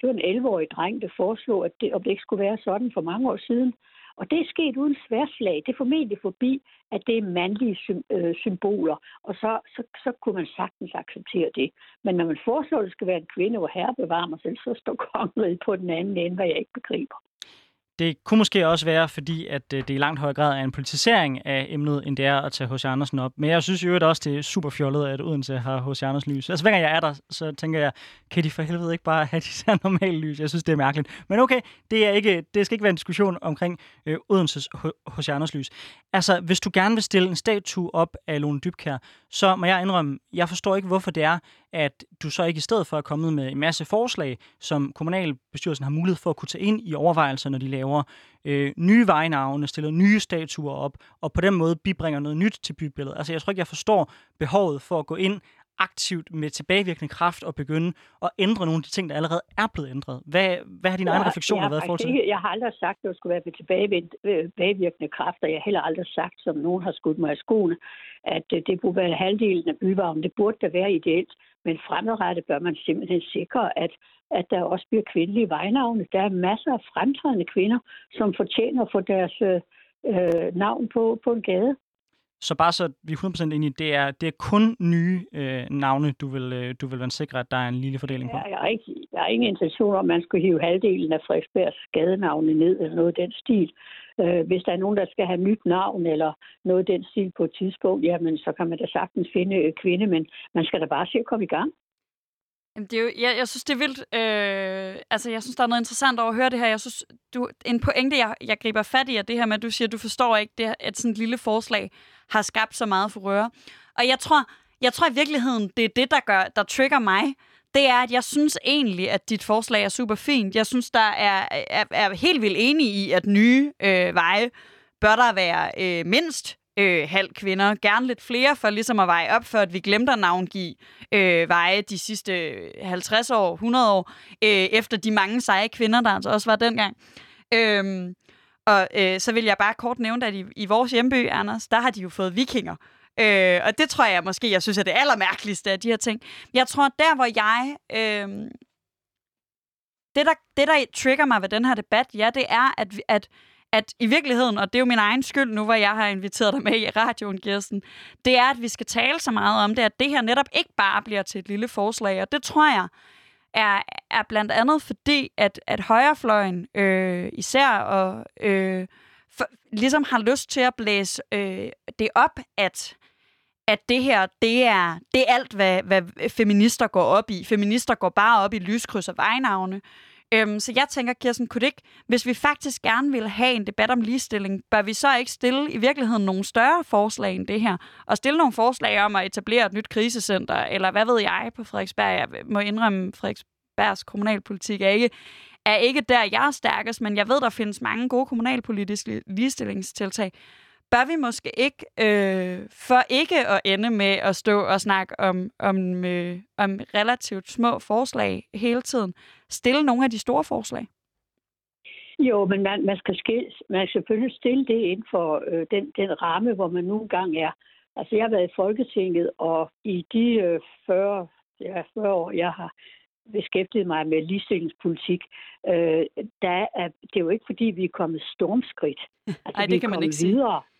Det var en 11-årig dreng, der foreslog, at det, om det ikke skulle være sådan for mange år siden. Og det er sket uden sværslag. Det er formentlig forbi, at det er mandlige øh, symboler, og så, så, så kunne man sagtens acceptere det. Men når man foreslår, at det skal være en kvinde, hvor herre bevarer mig selv, så står kongeriget på den anden ende, hvad jeg ikke begriber. Det kunne måske også være, fordi at øh, det i langt højere grad er en politisering af emnet, end det er at tage H.C. Andersen op. Men jeg synes jo også, det er super fjollet, at Odense har H.C. Andersen lys. Altså hver gang jeg er der, så tænker jeg, kan de for helvede ikke bare have de her normale lys? Jeg synes, det er mærkeligt. Men okay, det, er ikke, det skal ikke være en diskussion omkring øh, Odenses H.C. Andersen lys. Altså, hvis du gerne vil stille en statue op af Lone Dybkær, så må jeg indrømme, jeg forstår ikke, hvorfor det er, at du så ikke i stedet for er kommet med en masse forslag, som kommunalbestyrelsen har mulighed for at kunne tage ind i overvejelser, når de laver øh, nye vejnavne, stiller nye statuer op, og på den måde bibringer noget nyt til bybilledet. Altså jeg tror ikke, jeg forstår behovet for at gå ind aktivt med tilbagevirkende kraft og begynde at ændre nogle af de ting, der allerede er blevet ændret. Hvad, hvad har dine ja, egne refleksioner været for til? Jeg har aldrig sagt, at det skulle være med tilbagevirkende kraft, og jeg har heller aldrig sagt, som nogen har skudt mig i skoene, at det burde være halvdelen af byvarmen. Det burde da være ideelt, men fremadrettet bør man simpelthen sikre, at, at der også bliver kvindelige vejnavne. Der er masser af fremtrædende kvinder, som fortjener at få deres øh, navn på, på en gade. Så bare så vi er 100% enige, det er, det er kun nye øh, navne, du vil, øh, du vil være sikre, at der er en lille fordeling på? Ja, jeg, har ikke, jeg har ingen intention om, at man skulle hive halvdelen af Frederiksbergs skadenavne ned, eller noget af den stil. Øh, hvis der er nogen, der skal have nyt navn, eller noget af den stil på et tidspunkt, jamen så kan man da sagtens finde øh, kvinde, men man skal da bare se at komme i gang. Jamen, det er jo, jeg, jeg synes, det er vildt. Øh, altså, jeg synes, der er noget interessant over at høre det her. Jeg synes, du, en pointe, jeg, jeg griber fat i, er det her med, at du siger, at du forstår ikke, det, at sådan et lille forslag har skabt så meget for røre. Og jeg tror, jeg tror i virkeligheden, det er det, der, gør, der trigger mig. det er, at jeg synes egentlig, at dit forslag er super fint. Jeg synes, der er, er, er helt vildt enig i, at nye øh, veje bør der være øh, mindst øh, halv kvinder. Gerne lidt flere for ligesom at veje op, for at vi glemte at navngive øh, veje de sidste 50 år, 100 år, øh, efter de mange seje kvinder, der altså også var dengang. Øh, og øh, så vil jeg bare kort nævne, at i, i vores hjemby, Anders, der har de jo fået vikinger. Øh, og det tror jeg måske, jeg synes er det allermærkeligste af de her ting. Jeg tror, der hvor jeg... Øh, det, der, det, der trigger mig ved den her debat, ja, det er, at, at, at i virkeligheden, og det er jo min egen skyld nu, hvor jeg har inviteret dig med i radioen, Kirsten, det er, at vi skal tale så meget om det, at det her netop ikke bare bliver til et lille forslag, og det tror jeg er, er blandt andet fordi, at, at højrefløjen øh, især og øh, for, ligesom har lyst til at blæse øh, det op, at at det her, det er, det er alt, hvad, hvad feminister går op i. Feminister går bare op i lyskryds og vejnavne. Øhm, så jeg tænker, Kirsten, kunne det ikke, hvis vi faktisk gerne vil have en debat om ligestilling, bør vi så ikke stille i virkeligheden nogle større forslag end det her? Og stille nogle forslag om at etablere et nyt krisecenter, eller hvad ved jeg på Frederiksberg? Jeg må indrømme, Frederiksbergs kommunalpolitik er ikke, er ikke der, jeg er stærkest, men jeg ved, der findes mange gode kommunalpolitiske ligestillingstiltag bør vi måske ikke, øh, for ikke at ende med at stå og snakke om, om, øh, om relativt små forslag hele tiden, stille nogle af de store forslag? Jo, men man, man, skal, skille, man skal selvfølgelig stille det inden for øh, den, den ramme, hvor man nogle gange er. Altså, jeg har været i Folketinget, og i de øh, 40, ja, 40 år, jeg har beskæftiget mig med ligestillingspolitik, øh, der er, det er jo ikke, fordi vi er kommet stormskridt. Altså, Ej, det kan man ikke videre. sige.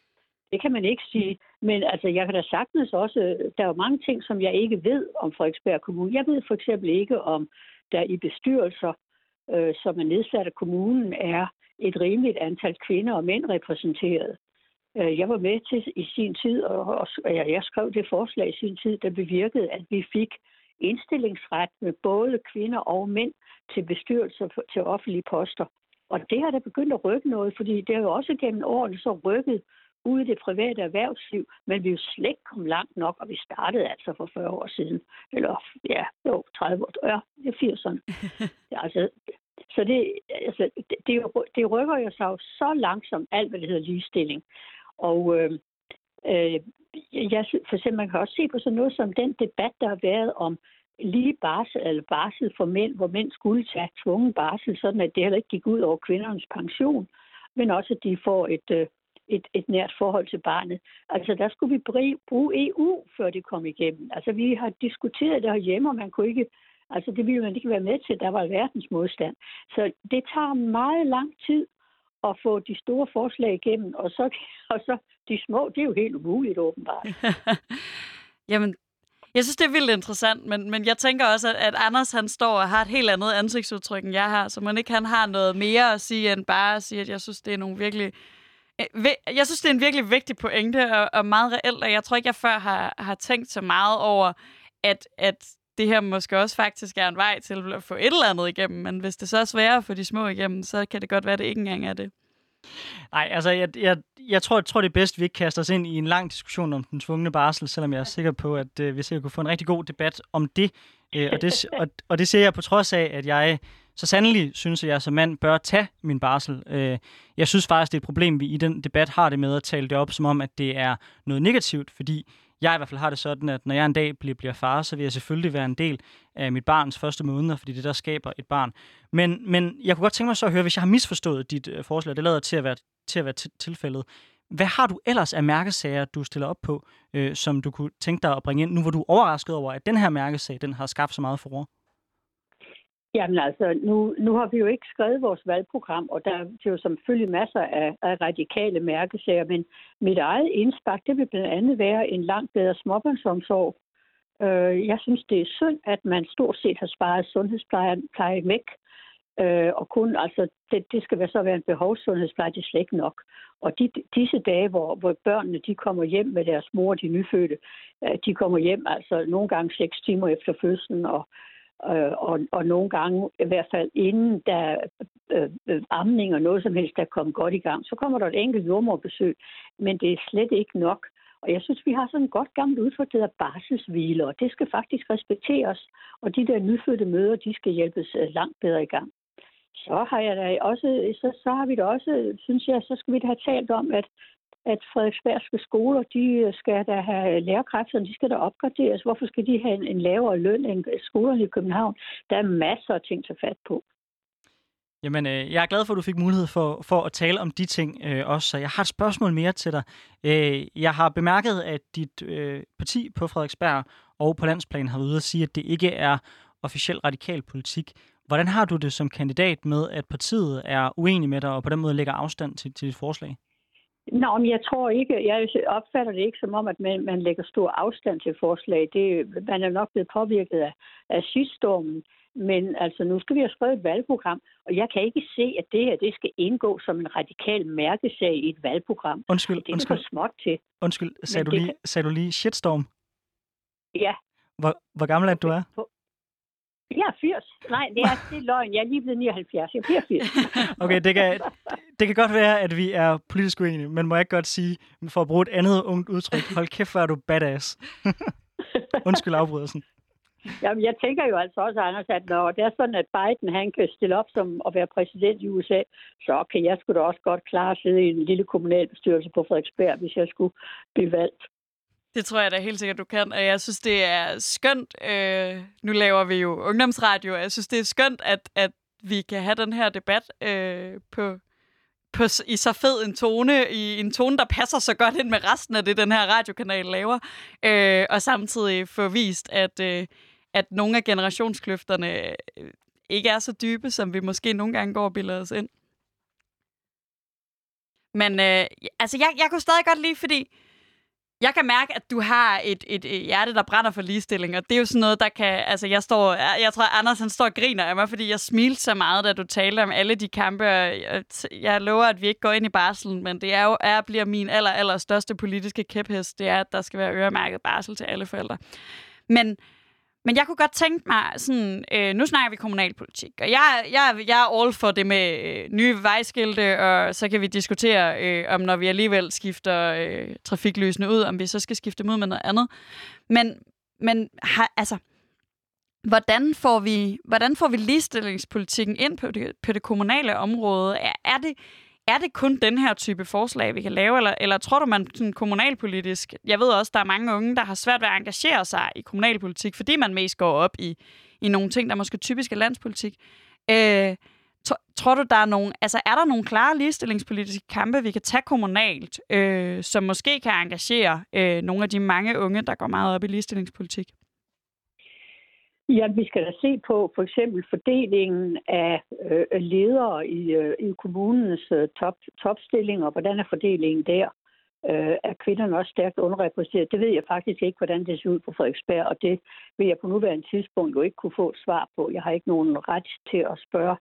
Det kan man ikke sige. Men altså, jeg kan da sagtens også... Der er jo mange ting, som jeg ikke ved om Frederiksberg Kommune. Jeg ved for eksempel ikke, om der i bestyrelser, øh, som er nedsat af kommunen, er et rimeligt antal kvinder og mænd repræsenteret. Øh, jeg var med til i sin tid, og, og jeg skrev det forslag i sin tid, der bevirkede, at vi fik indstillingsret med både kvinder og mænd til bestyrelser til offentlige poster. Og det har da begyndt at rykke noget, fordi det har jo også gennem årene så rykket ude i det private erhvervsliv, men vi er jo slet ikke kommet langt nok, og vi startede altså for 40 år siden. Eller ja, jo, 30 år. Ja, det er 80'erne. Ja, altså, så det, altså, det, det, det rykker jo sig jo så langsomt, alt hvad det hedder ligestilling. Og øh, øh, jeg, for eksempel, man kan også se på sådan noget som den debat, der har været om lige barsel eller barsel for mænd, hvor mænd skulle tage tvungen barsel, sådan at det heller ikke gik ud over kvindernes pension, men også at de får et, øh, et, et nært forhold til barnet. Altså, der skulle vi bruge EU, før det kom igennem. Altså, vi har diskuteret det herhjemme, og man kunne ikke Altså, det ville man ikke være med til. Der var verdens modstand. Så det tager meget lang tid at få de store forslag igennem, og så, og så de små, det er jo helt umuligt åbenbart. Jamen, jeg synes, det er vildt interessant, men, men jeg tænker også, at, at Anders han står og har et helt andet ansigtsudtryk, end jeg har, så man ikke han har noget mere at sige, end bare at sige, at jeg synes, det er nogle virkelig Øh, Øh, jeg synes, det er en virkelig vigtig pointe, og, og meget reelt, og jeg tror ikke, jeg før har, har tænkt så meget over, at, at det her måske også faktisk er en vej til at få et eller andet igennem, men hvis det så er sværere at få de små igennem, så kan det godt være, at det ikke engang er det. Nej, altså jeg, jeg, jeg, tror, jeg tror, det er bedst, at vi ikke kaster os ind i en lang diskussion om den tvungne barsel, selvom jeg er sikker på, at øh, vi sikkert kunne få en rigtig god debat om det. Øh, og, det og, og det ser jeg på trods af, at jeg så sandelig synes jeg, at jeg som mand bør tage min barsel. Øh, jeg synes faktisk, det er et problem, vi i den debat har det med at tale det op, som om, at det er noget negativt, fordi jeg i hvert fald har det sådan, at når jeg en dag bliver, bliver far, så vil jeg selvfølgelig være en del af mit barns første måneder, fordi det der skaber et barn. Men, men jeg kunne godt tænke mig så at høre, hvis jeg har misforstået dit øh, forslag, det lader til at være, til at være tilfældet. Hvad har du ellers af mærkesager, du stiller op på, øh, som du kunne tænke dig at bringe ind, nu hvor du er overrasket over, at den her mærkesag, den har skabt så meget forår? Jamen altså, nu, nu har vi jo ikke skrevet vores valgprogram, og der er jo selvfølgelig masser af, af radikale mærkesager, men mit eget indspark, det vil blandt andet være en langt bedre småbørnsomsorg. Øh, jeg synes, det er synd, at man stort set har sparet sundhedspleje væk, øh, og kun, altså, det, det skal være så være en behovssundhedspleje, det er slet ikke nok. Og de, disse dage, hvor, hvor børnene de kommer hjem med deres mor, de nyfødte, øh, de kommer hjem altså nogle gange seks timer efter fødslen, og øh, og, og nogle gange, i hvert fald inden der øh, øh, amning og noget som helst, der kommer godt i gang, så kommer der et enkelt jordmorbesøg, men det er slet ikke nok. Og jeg synes, vi har sådan et godt gammelt udtryk, der hedder barselshvile, og det skal faktisk respekteres. Og de der nyfødte møder, de skal hjælpes øh, langt bedre i gang. Så har jeg da også, så, så har vi da også, synes jeg, så skal vi da have talt om, at at Frederiksbergske skoler, de skal da have lærerkræfterne, de skal da opgraderes. Hvorfor skal de have en, en lavere løn end skolerne i København? Der er masser af ting til fat på. Jamen, øh, jeg er glad for, at du fik mulighed for, for at tale om de ting øh, også. Så jeg har et spørgsmål mere til dig. Øh, jeg har bemærket, at dit øh, parti på Frederiksberg og på landsplan har været ude at sige, at det ikke er officiel radikal politik. Hvordan har du det som kandidat med, at partiet er uenig med dig og på den måde lægger afstand til, til dit forslag? Nå, men jeg tror ikke, jeg opfatter det ikke som om, at man, man lægger stor afstand til forslag. Det, man er nok blevet påvirket af, af sygdommen. Men altså, nu skal vi have skrevet et valgprogram, og jeg kan ikke se, at det her det skal indgå som en radikal mærkesag i et valgprogram. Undskyld, det er undskyld. for småt til. Undskyld, sagde du, lige, kan... sagde du lige shitstorm? Ja. Hvor, hvor gammel er du er? Jeg er 80. Nej, det er, det er løgn. Jeg er lige blevet 79. Jeg bliver 80. okay, det kan, det kan godt være, at vi er politisk uenige, men må jeg godt sige, for at bruge et andet ungt udtryk, hold kæft, hvor er du badass. Undskyld afbrydelsen. Jamen, jeg tænker jo altså også, Anders, at når det er sådan, at Biden han kan stille op som at være præsident i USA, så kan jeg sgu da også godt klare at sidde i en lille kommunalbestyrelse på Frederiksberg, hvis jeg skulle blive valgt. Det tror jeg da helt sikkert, du kan. Og jeg synes, det er skønt. Øh, nu laver vi jo ungdomsradio, og jeg synes, det er skønt, at, at vi kan have den her debat øh, på, på, i så fed en tone, i en tone, der passer så godt ind med resten af det, den her radiokanal laver. Øh, og samtidig få vist, at, øh, at nogle af generationskløfterne øh, ikke er så dybe, som vi måske nogle gange går og billeder os ind. Men øh, altså, jeg, jeg kunne stadig godt lide, fordi jeg kan mærke, at du har et, et, et hjerte, der brænder for ligestilling, og det er jo sådan noget, der kan... Altså, jeg står... Jeg tror, Anders, han står og griner af mig, fordi jeg smilte så meget, da du talte om alle de kampe, og jeg, jeg lover, at vi ikke går ind i barselen, men det er jo er, bliver min aller, aller største politiske kæphest, det er, at der skal være øremærket barsel til alle forældre. Men men jeg kunne godt tænke mig, sådan, øh, nu snakker vi kommunalpolitik, og jeg, jeg, jeg er all for det med øh, nye vejskilte, og så kan vi diskutere, øh, om når vi alligevel skifter øh, trafiklysene ud, om vi så skal skifte dem ud med noget andet. Men, men har, altså, hvordan får, vi, hvordan får vi ligestillingspolitikken ind på det, på det kommunale område? Er, er det er det kun den her type forslag, vi kan lave, eller, eller tror du, man sådan kommunalpolitisk... Jeg ved også, der er mange unge, der har svært ved at engagere sig i kommunalpolitik, fordi man mest går op i, i nogle ting, der måske typisk er landspolitik. Øh, tror du, der er nogle, altså er der nogle klare ligestillingspolitiske kampe, vi kan tage kommunalt, øh, som måske kan engagere øh, nogle af de mange unge, der går meget op i ligestillingspolitik? Ja, vi skal da se på for eksempel fordelingen af øh, ledere i, øh, i kommunens øh, top, topstillinger. Hvordan er fordelingen der? Øh, er kvinderne også stærkt underrepræsenteret? Det ved jeg faktisk ikke, hvordan det ser ud på Frederiksberg, og det vil jeg på nuværende tidspunkt jo ikke kunne få et svar på. Jeg har ikke nogen ret til at spørge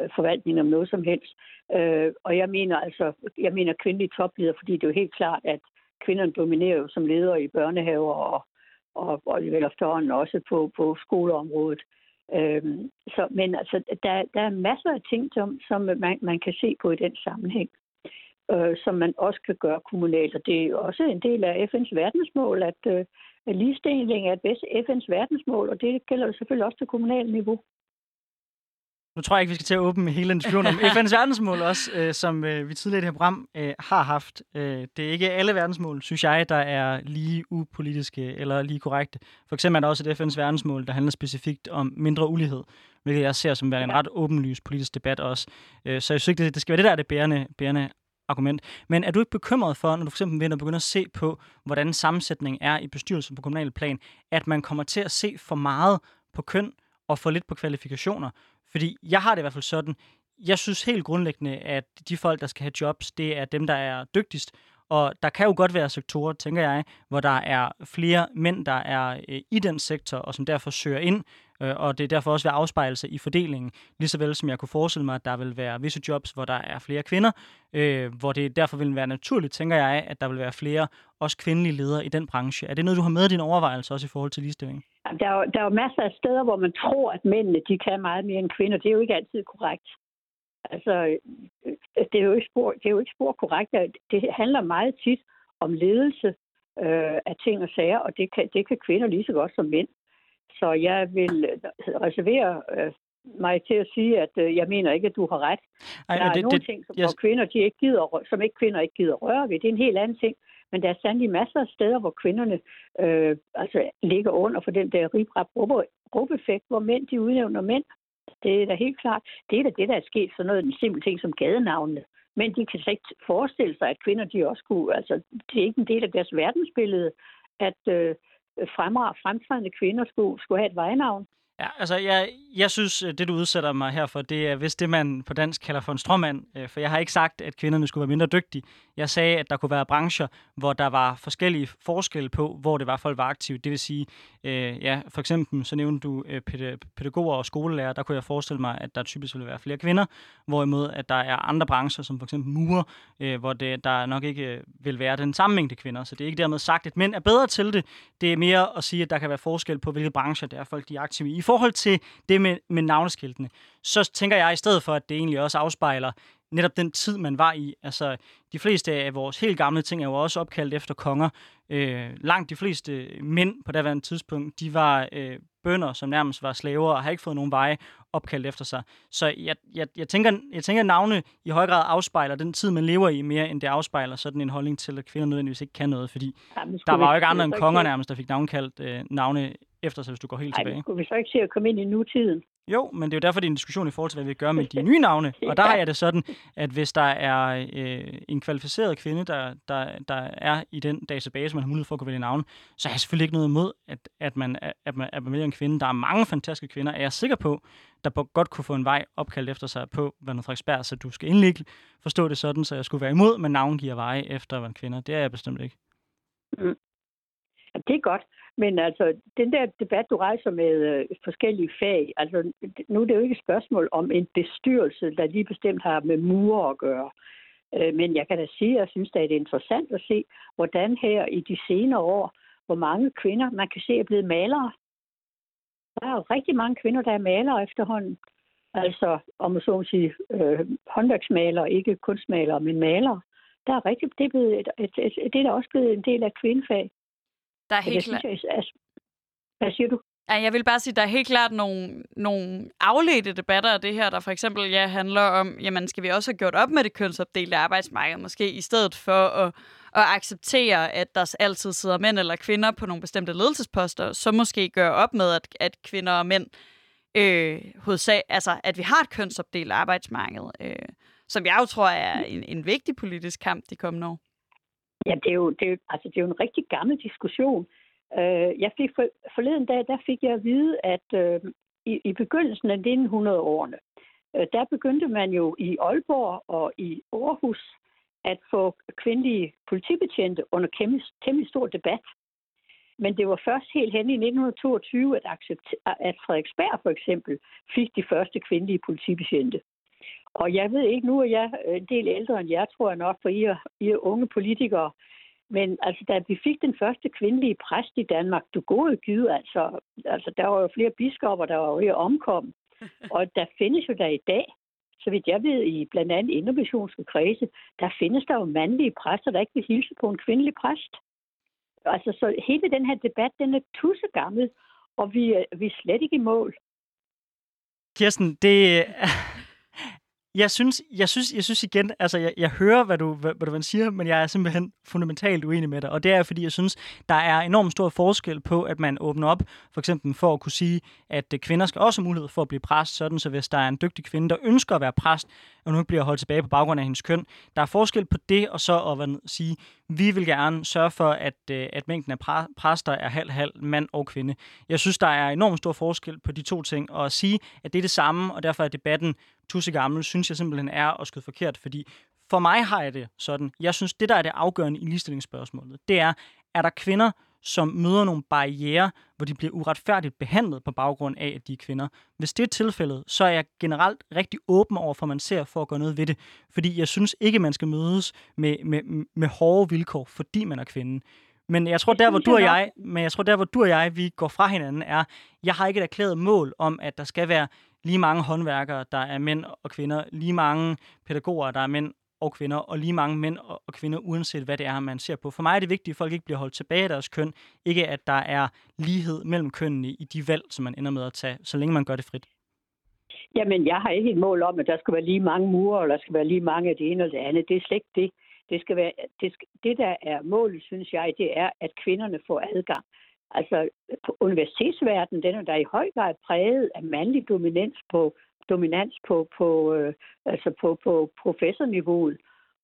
øh, forvaltningen om noget som helst. Øh, og jeg mener altså, jeg mener kvindelige topledere, fordi det er jo helt klart, at kvinderne dominerer jo som ledere i børnehaver og og, og vel efterhånden også på, på skoleområdet. Øhm, så, men altså, der, der er masser af ting, som, som man, man kan se på i den sammenhæng, øh, som man også kan gøre kommunalt. Og det er jo også en del af FN's verdensmål, at, øh, at ligestilling er et bedst FN's verdensmål, og det gælder selvfølgelig også til kommunalt niveau. Nu tror jeg ikke, vi skal til at åbne hele en diskussion om FN's verdensmål også, øh, som øh, vi tidligere i det her program øh, har haft. Øh, det er ikke alle verdensmål, synes jeg, der er lige upolitiske eller lige korrekte. For eksempel er der også et FN's verdensmål, der handler specifikt om mindre ulighed, hvilket jeg ser som en ret åbenlys politisk debat også. Øh, så jeg synes ikke, det, det skal være det der det bærende, bærende argument. Men er du ikke bekymret for, når du for eksempel vinder begynder at se på, hvordan sammensætningen er i bestyrelsen på kommunal plan, at man kommer til at se for meget på køn og for lidt på kvalifikationer? Fordi jeg har det i hvert fald sådan, jeg synes helt grundlæggende, at de folk, der skal have jobs, det er dem, der er dygtigst. Og der kan jo godt være sektorer, tænker jeg, hvor der er flere mænd, der er øh, i den sektor, og som derfor søger ind, øh, og det er derfor også vil afspejle sig i fordelingen. Ligeså vel som jeg kunne forestille mig, at der vil være visse jobs, hvor der er flere kvinder, øh, hvor det derfor vil være naturligt, tænker jeg, at der vil være flere også kvindelige ledere i den branche. Er det noget, du har med i din overvejelse også i forhold til ligestilling? Der er, jo, der er jo masser af steder, hvor man tror, at mændene de kan meget mere end kvinder. Det er jo ikke altid korrekt. Altså, øh, det er jo ikke spor, det er jo ikke spor korrekt. Det handler meget tit om ledelse. øh, af ting og sager, og det kan, det kan kvinder lige så godt som mænd. Så jeg vil øh, reservere øh, mig til at sige, at øh, jeg mener ikke, at du har ret. Ej, der er det, nogle det, ting, som, jeg- kvinder, de ikke gider, som ikke kvinder ikke gider røre ved. Det er en helt anden ting. Men der er sandelig masser af steder, hvor kvinderne øh, altså ligger under for den der ribrap gruppeffekt, hvor mænd de udnævner mænd. Det er da helt klart. Det er da det, der er sket for noget af den simple ting som gadenavnene. Men de kan slet ikke forestille sig, at kvinder de også kunne, altså det er ikke en del af deres verdensbillede, at øh, fremragende kvinder skulle, skulle have et vejnavn. Ja, altså jeg, jeg synes, det du udsætter mig her for, det er vist det, man på dansk kalder for en stråmand. Øh, for jeg har ikke sagt, at kvinderne skulle være mindre dygtige. Jeg sagde, at der kunne være brancher, hvor der var forskellige forskelle på, hvor det var, folk var aktive. Det vil sige, øh, ja, for eksempel så nævnte du øh, pædagoger og skolelærer. Der kunne jeg forestille mig, at der typisk ville være flere kvinder. Hvorimod, at der er andre brancher, som for eksempel murer, øh, hvor det, der nok ikke øh, vil være den samme mængde kvinder. Så det er ikke dermed sagt, at mænd er bedre til det. Det er mere at sige, at der kan være forskel på, hvilke brancher det er, folk de er aktive i. Forhold til det med, med navneskiltene, så tænker jeg i stedet for, at det egentlig også afspejler netop den tid, man var i. Altså, de fleste af vores helt gamle ting er jo også opkaldt efter konger. Øh, langt de fleste mænd på daværende tidspunkt, de var øh, bønder, som nærmest var slaver og har ikke fået nogen veje opkaldt efter sig. Så jeg, jeg, jeg, tænker, jeg tænker, at navne i høj grad afspejler den tid, man lever i, mere end det afspejler sådan en holdning til, at kvinder nødvendigvis ikke kan noget, fordi Jamen, der var jo ikke andre end konger nærmest, der fik navnkaldt øh, navne efter sig, hvis du går helt Ej, tilbage. skulle vi så ikke se at komme ind i nutiden? Jo, men det er jo derfor, det er en diskussion i forhold til, hvad vi gør med de nye navne. Og der har jeg det sådan, at hvis der er øh, en kvalificeret kvinde, der, der, der er i den database, man har mulighed for at kunne vælge navn, så har jeg selvfølgelig ikke noget imod, at, at, man, at, man, at man vælger en kvinde. Der er mange fantastiske kvinder, er jeg sikker på, der godt kunne få en vej opkaldt efter sig på Vandre Frederiksberg, så du skal endelig ikke forstå det sådan, så jeg skulle være imod, men navn giver veje efter hvad kvinder. Det er jeg bestemt ikke. Ja, det er godt. Men altså, den der debat, du rejser med øh, forskellige fag, altså nu er det jo ikke et spørgsmål om en bestyrelse, der lige bestemt har med murer at gøre. Øh, men jeg kan da sige, at jeg synes, at det er interessant at se, hvordan her i de senere år, hvor mange kvinder, man kan se, er blevet malere. Der er jo rigtig mange kvinder, der er malere efterhånden. Altså, om man så må sige, øh, håndværksmalere, ikke kunstmalere, men malere. Der er rigtig, det er, blevet et, et, et, det er da også blevet en del af kvindefag. Der er helt klart... synes jeg, hvad siger du? Ja, jeg vil bare sige, at der er helt klart nogle, nogle afledte debatter af det her, der for eksempel ja, handler om, jamen skal vi også have gjort op med det kønsopdelte arbejdsmarked, måske i stedet for at, at acceptere, at der altid sidder mænd eller kvinder på nogle bestemte ledelsesposter, så måske gøre op med, at, at kvinder og mænd, øh, hovedsag, altså at vi har et kønsopdelt arbejdsmarked, øh, som jeg jo tror er en, en vigtig politisk kamp de kommende år. Ja, det er jo, det er, altså, det er jo en rigtig gammel diskussion. Øh, jeg fik for, forleden dag, der fik jeg at vide, at øh, i, i begyndelsen af 1900-årene, øh, der begyndte man jo i Aalborg og i Aarhus at få kvindelige politibetjente under kæmpe, temmelig stor debat. Men det var først helt hen i 1922, at, accepte, at Frederiksberg for eksempel fik de første kvindelige politibetjente. Og jeg ved ikke, nu er jeg en del ældre end jer, tror jeg nok, for I er, I er unge politikere. Men altså, da vi fik den første kvindelige præst i Danmark, du gode givet, altså, altså, der var jo flere biskopper, der var jo ved at omkomme. Og der findes jo der i dag, så vidt jeg ved, i blandt andet innovationske kredse, der findes der jo mandlige præster, der ikke vil hilse på en kvindelig præst. Altså, så hele den her debat, den er tussegammel, og vi, er- vi er slet ikke i mål. Kirsten, det... Jeg synes, jeg synes, jeg synes igen, altså jeg, jeg hører, hvad du, hvad, hvad du siger, men jeg er simpelthen fundamentalt uenig med dig. Og det er, fordi jeg synes, der er enormt stor forskel på, at man åbner op, for eksempel for at kunne sige, at øh, kvinder skal også have mulighed for at blive præst, sådan så hvis der er en dygtig kvinde, der ønsker at være præst, og nu ikke bliver holdt tilbage på baggrund af hendes køn, der er forskel på det, og så at hvad, sige, vi vil gerne sørge for, at, øh, at mængden af præ- præster er halv-halv mand og kvinde. Jeg synes, der er enormt stor forskel på de to ting, og at sige, at det er det samme, og derfor er debatten tusse gammel, synes jeg simpelthen er at skyde forkert, fordi for mig har jeg det sådan. Jeg synes, det der er det afgørende i ligestillingsspørgsmålet, det er, er der kvinder, som møder nogle barriere, hvor de bliver uretfærdigt behandlet på baggrund af, at de er kvinder. Hvis det er tilfældet, så er jeg generelt rigtig åben over for, man ser for at gøre noget ved det. Fordi jeg synes ikke, man skal mødes med, med, med hårde vilkår, fordi man er kvinde. Men jeg tror, der hvor du og jeg, men jeg tror, der hvor du og jeg, vi går fra hinanden, er, jeg har ikke et erklæret mål om, at der skal være lige mange håndværkere, der er mænd og kvinder, lige mange pædagoger, der er mænd og kvinder, og lige mange mænd og, og kvinder, uanset hvad det er, man ser på. For mig er det vigtigt, at folk ikke bliver holdt tilbage af deres køn. Ikke at der er lighed mellem kønnene i de valg, som man ender med at tage, så længe man gør det frit. Jamen, jeg har ikke et mål om, at der skal være lige mange murer, eller der skal være lige mange af det ene og det andet. Det er slet ikke det. Det, skal være, det, skal, det der er målet, synes jeg, det er, at kvinderne får adgang. Altså, på universitetsverdenen, den er der i høj grad præget af mandlig dominans på, dominans på, på, øh, altså på, på professorniveauet.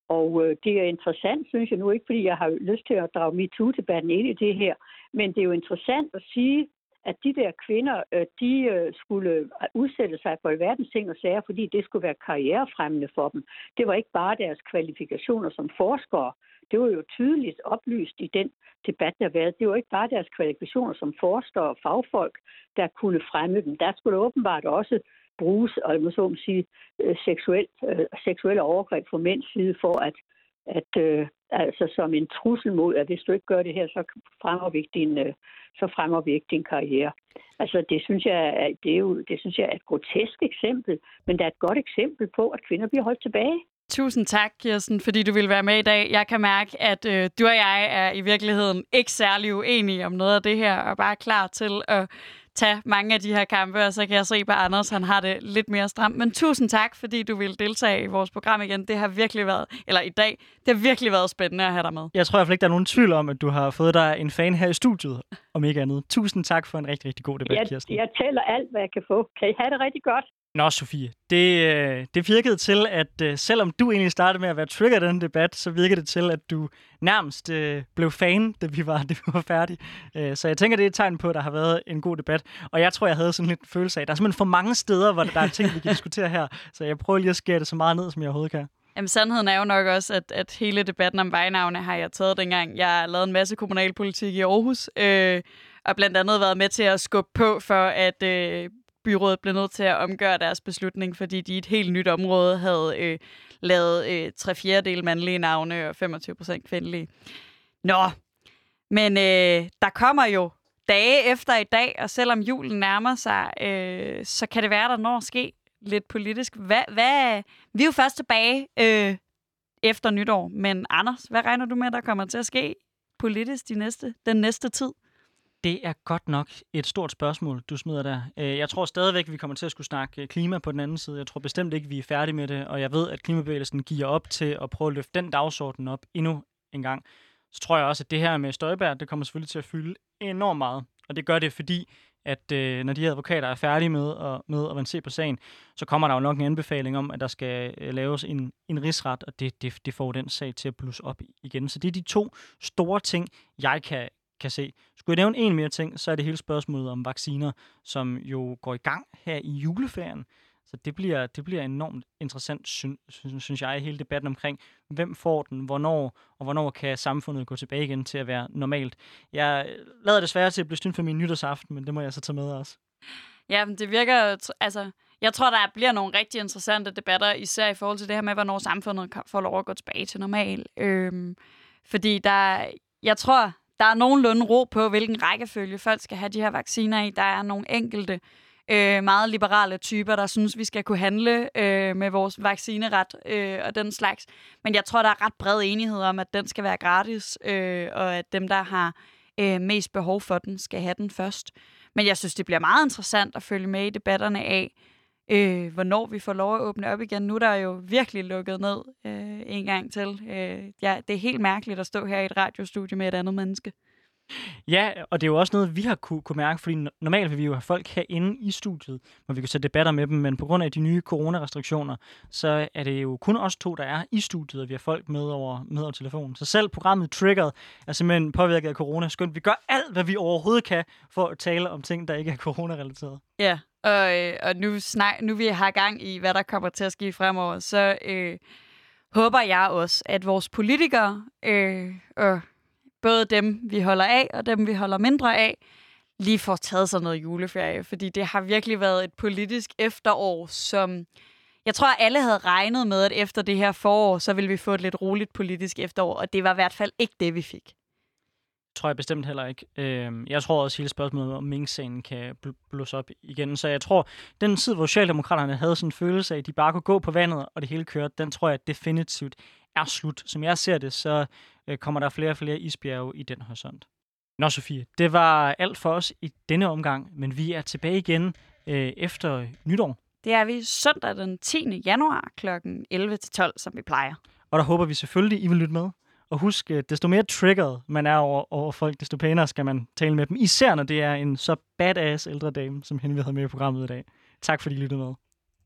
Og øh, det er interessant, synes jeg nu, ikke fordi jeg har lyst til at drage MeToo-debatten ind i det her, men det er jo interessant at sige, at de der kvinder, øh, de øh, skulle udsætte sig for alverdens ting og sager, fordi det skulle være karrierefremmende for dem. Det var ikke bare deres kvalifikationer som forskere. Det var jo tydeligt oplyst i den debat, der har været. Det var ikke bare deres kvalifikationer som forskere og fagfolk, der kunne fremme dem. Der skulle åbenbart også bruges, og jeg må så sige, øh, seksuelt, øh, seksuelle overgreb fra mænds side for at, at øh, altså som en trussel mod, at hvis du ikke gør det her, så fremmer vi ikke din, øh, så fremmer vi ikke din karriere. Altså det synes jeg, det er jo, det synes jeg er et grotesk eksempel, men det er et godt eksempel på, at kvinder bliver holdt tilbage. Tusind tak, Kirsten, fordi du vil være med i dag. Jeg kan mærke, at øh, du og jeg er i virkeligheden ikke særlig uenige om noget af det her, og bare klar til at tage mange af de her kampe, og så kan jeg se på Anders, han har det lidt mere stramt. Men tusind tak, fordi du vil deltage i vores program igen. Det har virkelig været, eller i dag, det har virkelig været spændende at have dig med. Jeg tror i hvert fald ikke, der er nogen tvivl om, at du har fået dig en fan her i studiet, om ikke andet. Tusind tak for en rigtig, rigtig god debat, jeg, Kirsten. Jeg tæller alt, hvad jeg kan få. Kan I have det rigtig godt? Nå, Sofie, det, øh, det virkede til, at øh, selvom du egentlig startede med at være trigger den debat, så virkede det til, at du nærmest øh, blev fan, da vi var, da vi var færdige. Øh, så jeg tænker, det er et tegn på, at der har været en god debat. Og jeg tror, jeg havde sådan lidt følelse af, at der er simpelthen for mange steder, hvor der er ting, vi kan diskutere her. Så jeg prøver lige at skære det så meget ned, som jeg overhovedet kan. Jamen, sandheden er jo nok også, at, at hele debatten om vejnavne har jeg taget dengang. Jeg har lavet en masse kommunalpolitik i Aarhus, øh, og blandt andet været med til at skubbe på for, at øh, byrådet blev nødt til at omgøre deres beslutning, fordi de i et helt nyt område havde øh, lavet øh, tre fjerdedel mandlige navne og 25 procent kvindelige. Nå, men øh, der kommer jo dage efter i dag, og selvom julen nærmer sig, øh, så kan det være, der når at ske lidt politisk. Hvad, hvad, vi er jo først tilbage øh, efter nytår, men Anders, hvad regner du med, der kommer til at ske politisk de næste, den næste tid? Det er godt nok et stort spørgsmål, du smider der. Øh, jeg tror stadigvæk, vi kommer til at skulle snakke øh, klima på den anden side. Jeg tror bestemt ikke, vi er færdige med det, og jeg ved, at klimabevægelsen giver op til at prøve at løfte den dagsorden op endnu en gang. Så tror jeg også, at det her med Støjberg, det kommer selvfølgelig til at fylde enormt meget. Og det gør det, fordi at øh, når de her advokater er færdige med at, med at se på sagen, så kommer der jo nok en anbefaling om, at der skal øh, laves en, en rigsret, og det, det, det får den sag til at blusse op igen. Så det er de to store ting, jeg kan, kan se. Skulle jeg nævne en mere ting, så er det hele spørgsmålet om vacciner, som jo går i gang her i juleferien. Så det bliver, det bliver enormt interessant, synes, synes jeg, i hele debatten omkring, hvem får den, hvornår, og hvornår kan samfundet gå tilbage igen til at være normalt. Jeg lader desværre til at blive snydt for min nytårsaften, men det må jeg så tage med også. Ja, men det virker, altså, jeg tror, der bliver nogle rigtig interessante debatter, især i forhold til det her med, hvornår samfundet får lov at gå tilbage til normal. Øhm, fordi der, jeg tror, der er nogenlunde ro på, hvilken rækkefølge folk skal have de her vacciner i. Der er nogle enkelte øh, meget liberale typer, der synes, vi skal kunne handle øh, med vores vaccineret øh, og den slags. Men jeg tror, der er ret bred enighed om, at den skal være gratis, øh, og at dem, der har øh, mest behov for den, skal have den først. Men jeg synes, det bliver meget interessant at følge med i debatterne af, øh, hvornår vi får lov at åbne op igen. Nu er der jo virkelig lukket ned øh, en gang til. Øh, ja, det er helt mærkeligt at stå her i et radiostudie med et andet menneske. Ja, og det er jo også noget, vi har kunne, kunne mærke, fordi normalt vil vi jo have folk herinde i studiet, hvor vi kan sætte debatter med dem, men på grund af de nye coronarestriktioner, så er det jo kun os to, der er i studiet, og vi har folk med over, med over telefonen. Så selv programmet Triggered er simpelthen påvirket af corona. Skønt, vi gør alt, hvad vi overhovedet kan for at tale om ting, der ikke er corona-relateret. Ja, og, øh, og nu, snak, nu vi har gang i, hvad der kommer til at ske fremover, så øh, håber jeg også, at vores politikere øh, og både dem, vi holder af, og dem, vi holder mindre af, lige får taget sig noget juleferie. Fordi det har virkelig været et politisk efterår, som... Jeg tror, at alle havde regnet med, at efter det her forår, så ville vi få et lidt roligt politisk efterår, og det var i hvert fald ikke det, vi fik tror jeg bestemt heller ikke. Øh, jeg tror også, hele spørgsmålet om mink kan bl- blusse op igen. Så jeg tror, den tid, hvor Socialdemokraterne havde sådan en følelse af, at de bare kunne gå på vandet, og det hele kørte, den tror jeg definitivt er slut. Som jeg ser det, så øh, kommer der flere og flere isbjerge i den horisont. Nå, Sofie, det var alt for os i denne omgang, men vi er tilbage igen øh, efter nytår. Det er vi søndag den 10. januar kl. 11-12, som vi plejer. Og der håber vi selvfølgelig, I vil lytte med. Og husk, desto mere triggered man er over, over folk, desto pænere skal man tale med dem. Især når det er en så badass ældre dame, som hende vi havde med i programmet i dag. Tak fordi I lyttede med.